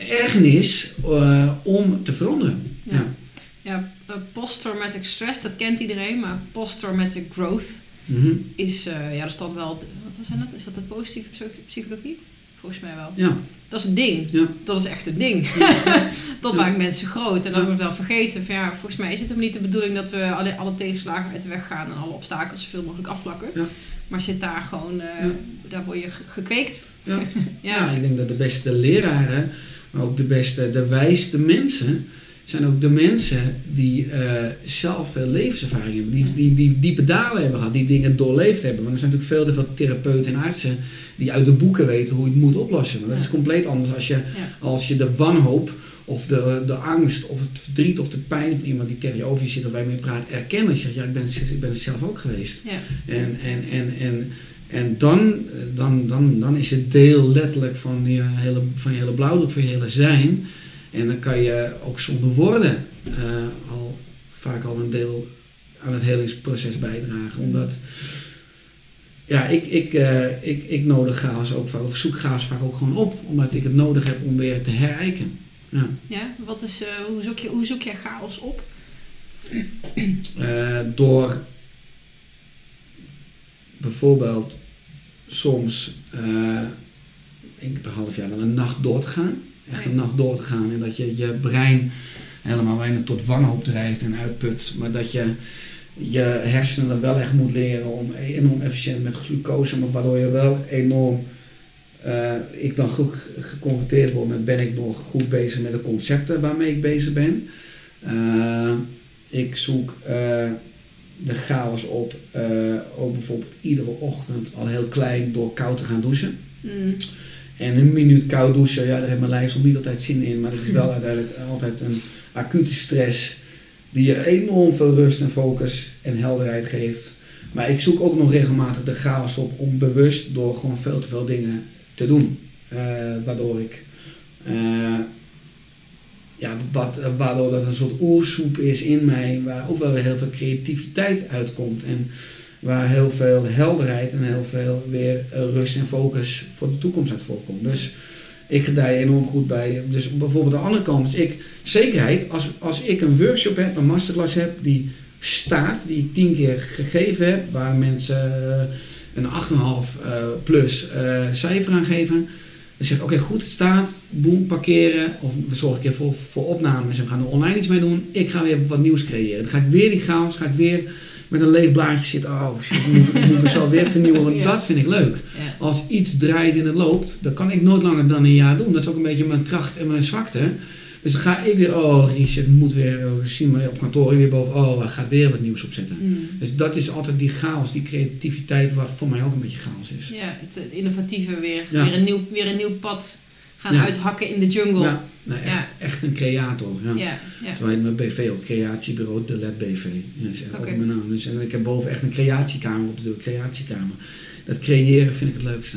ergernis eh, om te veranderen. Ja. Ja, eh, post-traumatic stress, dat kent iedereen, maar post-traumatic growth Mhm. is, eh, ja, dat is dan wel, wat was dat? Is dat de positieve psy- psychologie? Volgens mij wel. Ja, Dat is een ding. ja. Dat is echt een ding. dat Ja. maakt mensen groot. En dan Ja. wordt wel vergeten. Van, ja, volgens mij is het hem niet de bedoeling dat we alle, alle tegenslagen uit de weg gaan en alle obstakels zoveel mogelijk afvlakken. Ja. Maar zit daar gewoon, Ja. daar word je ge- gekweekt. Ja. Ja. Ja, ik denk dat de beste leraren, maar ook de beste, de wijste mensen, zijn ook de mensen die eh, zelf veel levenservaring hebben. Die, die, die diepe dalen hebben gehad, die dingen doorleefd hebben. Want er zijn natuurlijk veel te veel therapeuten en artsen die uit de boeken weten hoe je het moet oplossen. Maar dat is compleet anders als je, als je de wanhoop of de, de angst of het verdriet of de pijn van iemand die tegen je over je zit of waar je mee praat erkennen. En je zegt, ja, ik ben, ik ben het zelf ook geweest. Ja. En, en, en, en, en dan, dan, dan, dan is het deel letterlijk van je hele, van je hele blauwdruk, van je hele zijn. En dan kan je ook zonder woorden eh, al vaak al een deel aan het helingsproces bijdragen. Omdat, ja, ik, ik, eh, ik, ik nodig chaos ook vaak, of zoek chaos vaak ook gewoon op. Omdat ik het nodig heb om weer te herijken. Ja. Ja, wat is, eh, hoe, zoek je, hoe zoek je chaos op? Door bijvoorbeeld soms eh een half jaar wel een nacht door te gaan. Echt een nacht door te gaan. En dat je je brein helemaal weinig tot wanhoop drijft en uitput. Maar dat je je hersenen wel echt moet leren om enorm efficiënt met glucose. Maar waardoor je wel enorm... eh, ik dan goed ge- geconfronteerd word met ben ik nog goed bezig met de concepten waarmee ik bezig ben. Eh, ik zoek de chaos op, eh, ook bijvoorbeeld iedere ochtend al heel klein door koud te gaan douchen. Mm. En een minuut koud douchen, ja, daar heeft mijn lijf soms niet altijd zin in, maar dat is wel uiteindelijk altijd een acute stress die je enorm veel rust en focus en helderheid geeft. Maar ik zoek ook nog regelmatig de chaos op om bewust door gewoon veel te veel dingen te doen. Eh, waardoor ik eh, ja, wat, waardoor dat een soort oersoep is in mij, waar ook wel weer heel veel creativiteit uitkomt. En waar heel veel helderheid en heel veel weer rust en focus voor de toekomst uit voorkomt. Dus ik gedij enorm goed bij. Dus bijvoorbeeld de andere kant is ik zekerheid, als, als ik een workshop heb, een masterclass heb, die staat, die ik tien keer gegeven heb, waar mensen eh, een 8,5 eh, plus eh, cijfer aan geven. Dan zeg oké, goed, het staat, boem, parkeren. Of we zorgen een keer voor, voor opnames en we gaan er online iets mee doen. Ik ga weer wat nieuws creëren. Dan ga ik weer die chaos, ga ik weer met een leeg blaadje zitten. Oh, shit, ik moet, ik moet mezelf weer vernieuwen, want Ja. dat vind ik leuk. Ja. Als iets draait en het loopt, dan kan ik nooit langer dan een jaar doen. Dat is ook een beetje mijn kracht en mijn zwakte. Dus dan ga ik weer, oh Richard, moet weer, oh, zien we op kantoor weer boven, oh, hij gaat weer wat nieuws opzetten. Mm. Dus dat is altijd die chaos, die creativiteit, wat voor mij ook een beetje chaos is. Ja, het, het innovatieve weer. Ja. Weer, een nieuw, weer een nieuw pad gaan Ja. uithakken in de jungle. Ja, Ja, nou, echt, Ja. echt een creator. Ja. ja. ja. Zo heet mijn BV ook, creatiebureau De Let BV. Ja, is Oké. ook mijn naam. Dus, en ik heb boven echt een creatiekamer op de deur, creatiekamer. Dat creëren vind ik het leukste.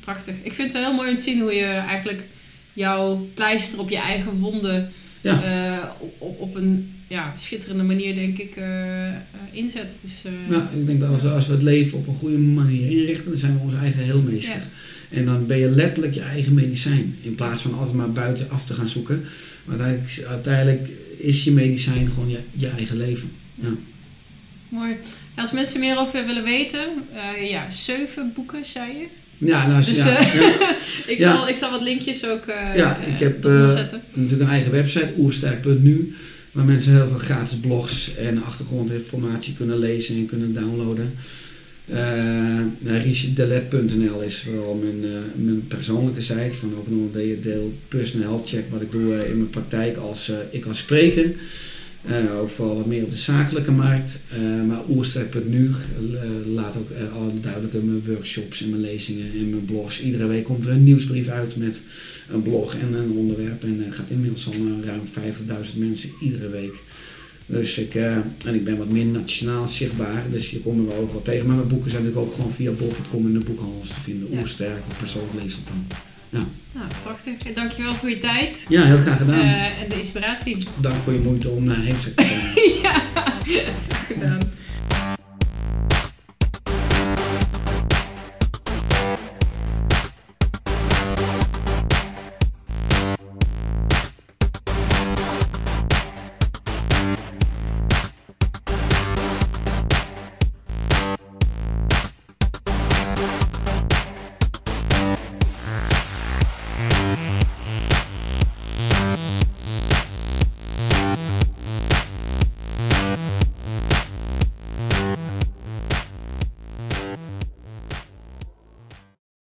prachtig. Ik vind het heel mooi om te zien hoe je eigenlijk jouw pleister op je eigen wonden Ja. eh, op, op, een ja, schitterende manier, denk ik, eh, eh, inzet. Dus, Ja, ik denk dat als we, als we het leven op een goede manier inrichten, dan zijn we onze eigen heelmeester. Ja. En dan ben je letterlijk je eigen medicijn. In plaats van altijd maar buiten af te gaan zoeken. Maar uiteindelijk, uiteindelijk is je medicijn gewoon je, je eigen leven. Ja. Mooi. Als mensen meer over willen weten, ja, zeven boeken, zei je. Ja, nou, Dus, ja, eh, ja. Ik, Ja. zal, ik zal wat linkjes ook eh Ja, ik heb, zetten. natuurlijk een eigen website, oersterk.nu. Waar mensen heel veel gratis blogs en achtergrondinformatie kunnen lezen en kunnen downloaden. Richarddelet.nl is vooral mijn, mijn persoonlijke site. Van ook nog een deel- deel personal health check wat ik doe in mijn praktijk als ik als spreker. Eh, ook vooral wat meer op de zakelijke markt. Eh, maar oersterk.nu eh, laat ook al duidelijk mijn workshops en mijn lezingen en mijn blogs. Iedere week komt er een nieuwsbrief uit met een blog en een onderwerp. En gaat inmiddels al ruim 50.000 mensen iedere week. Dus ik, en ik ben wat meer nationaal zichtbaar. Dus je komt me wel overal tegen. Maar mijn boeken zijn natuurlijk ook gewoon via bol.com in de boekhandels te vinden. Ja. Oersterk of persoonlijk leesplan. Nou, prachtig. Dankjewel voor je tijd Ja, heel graag gedaan. eh, en de inspiratie. Dank voor je moeite om naar Heemstek te komen. ja, gedaan.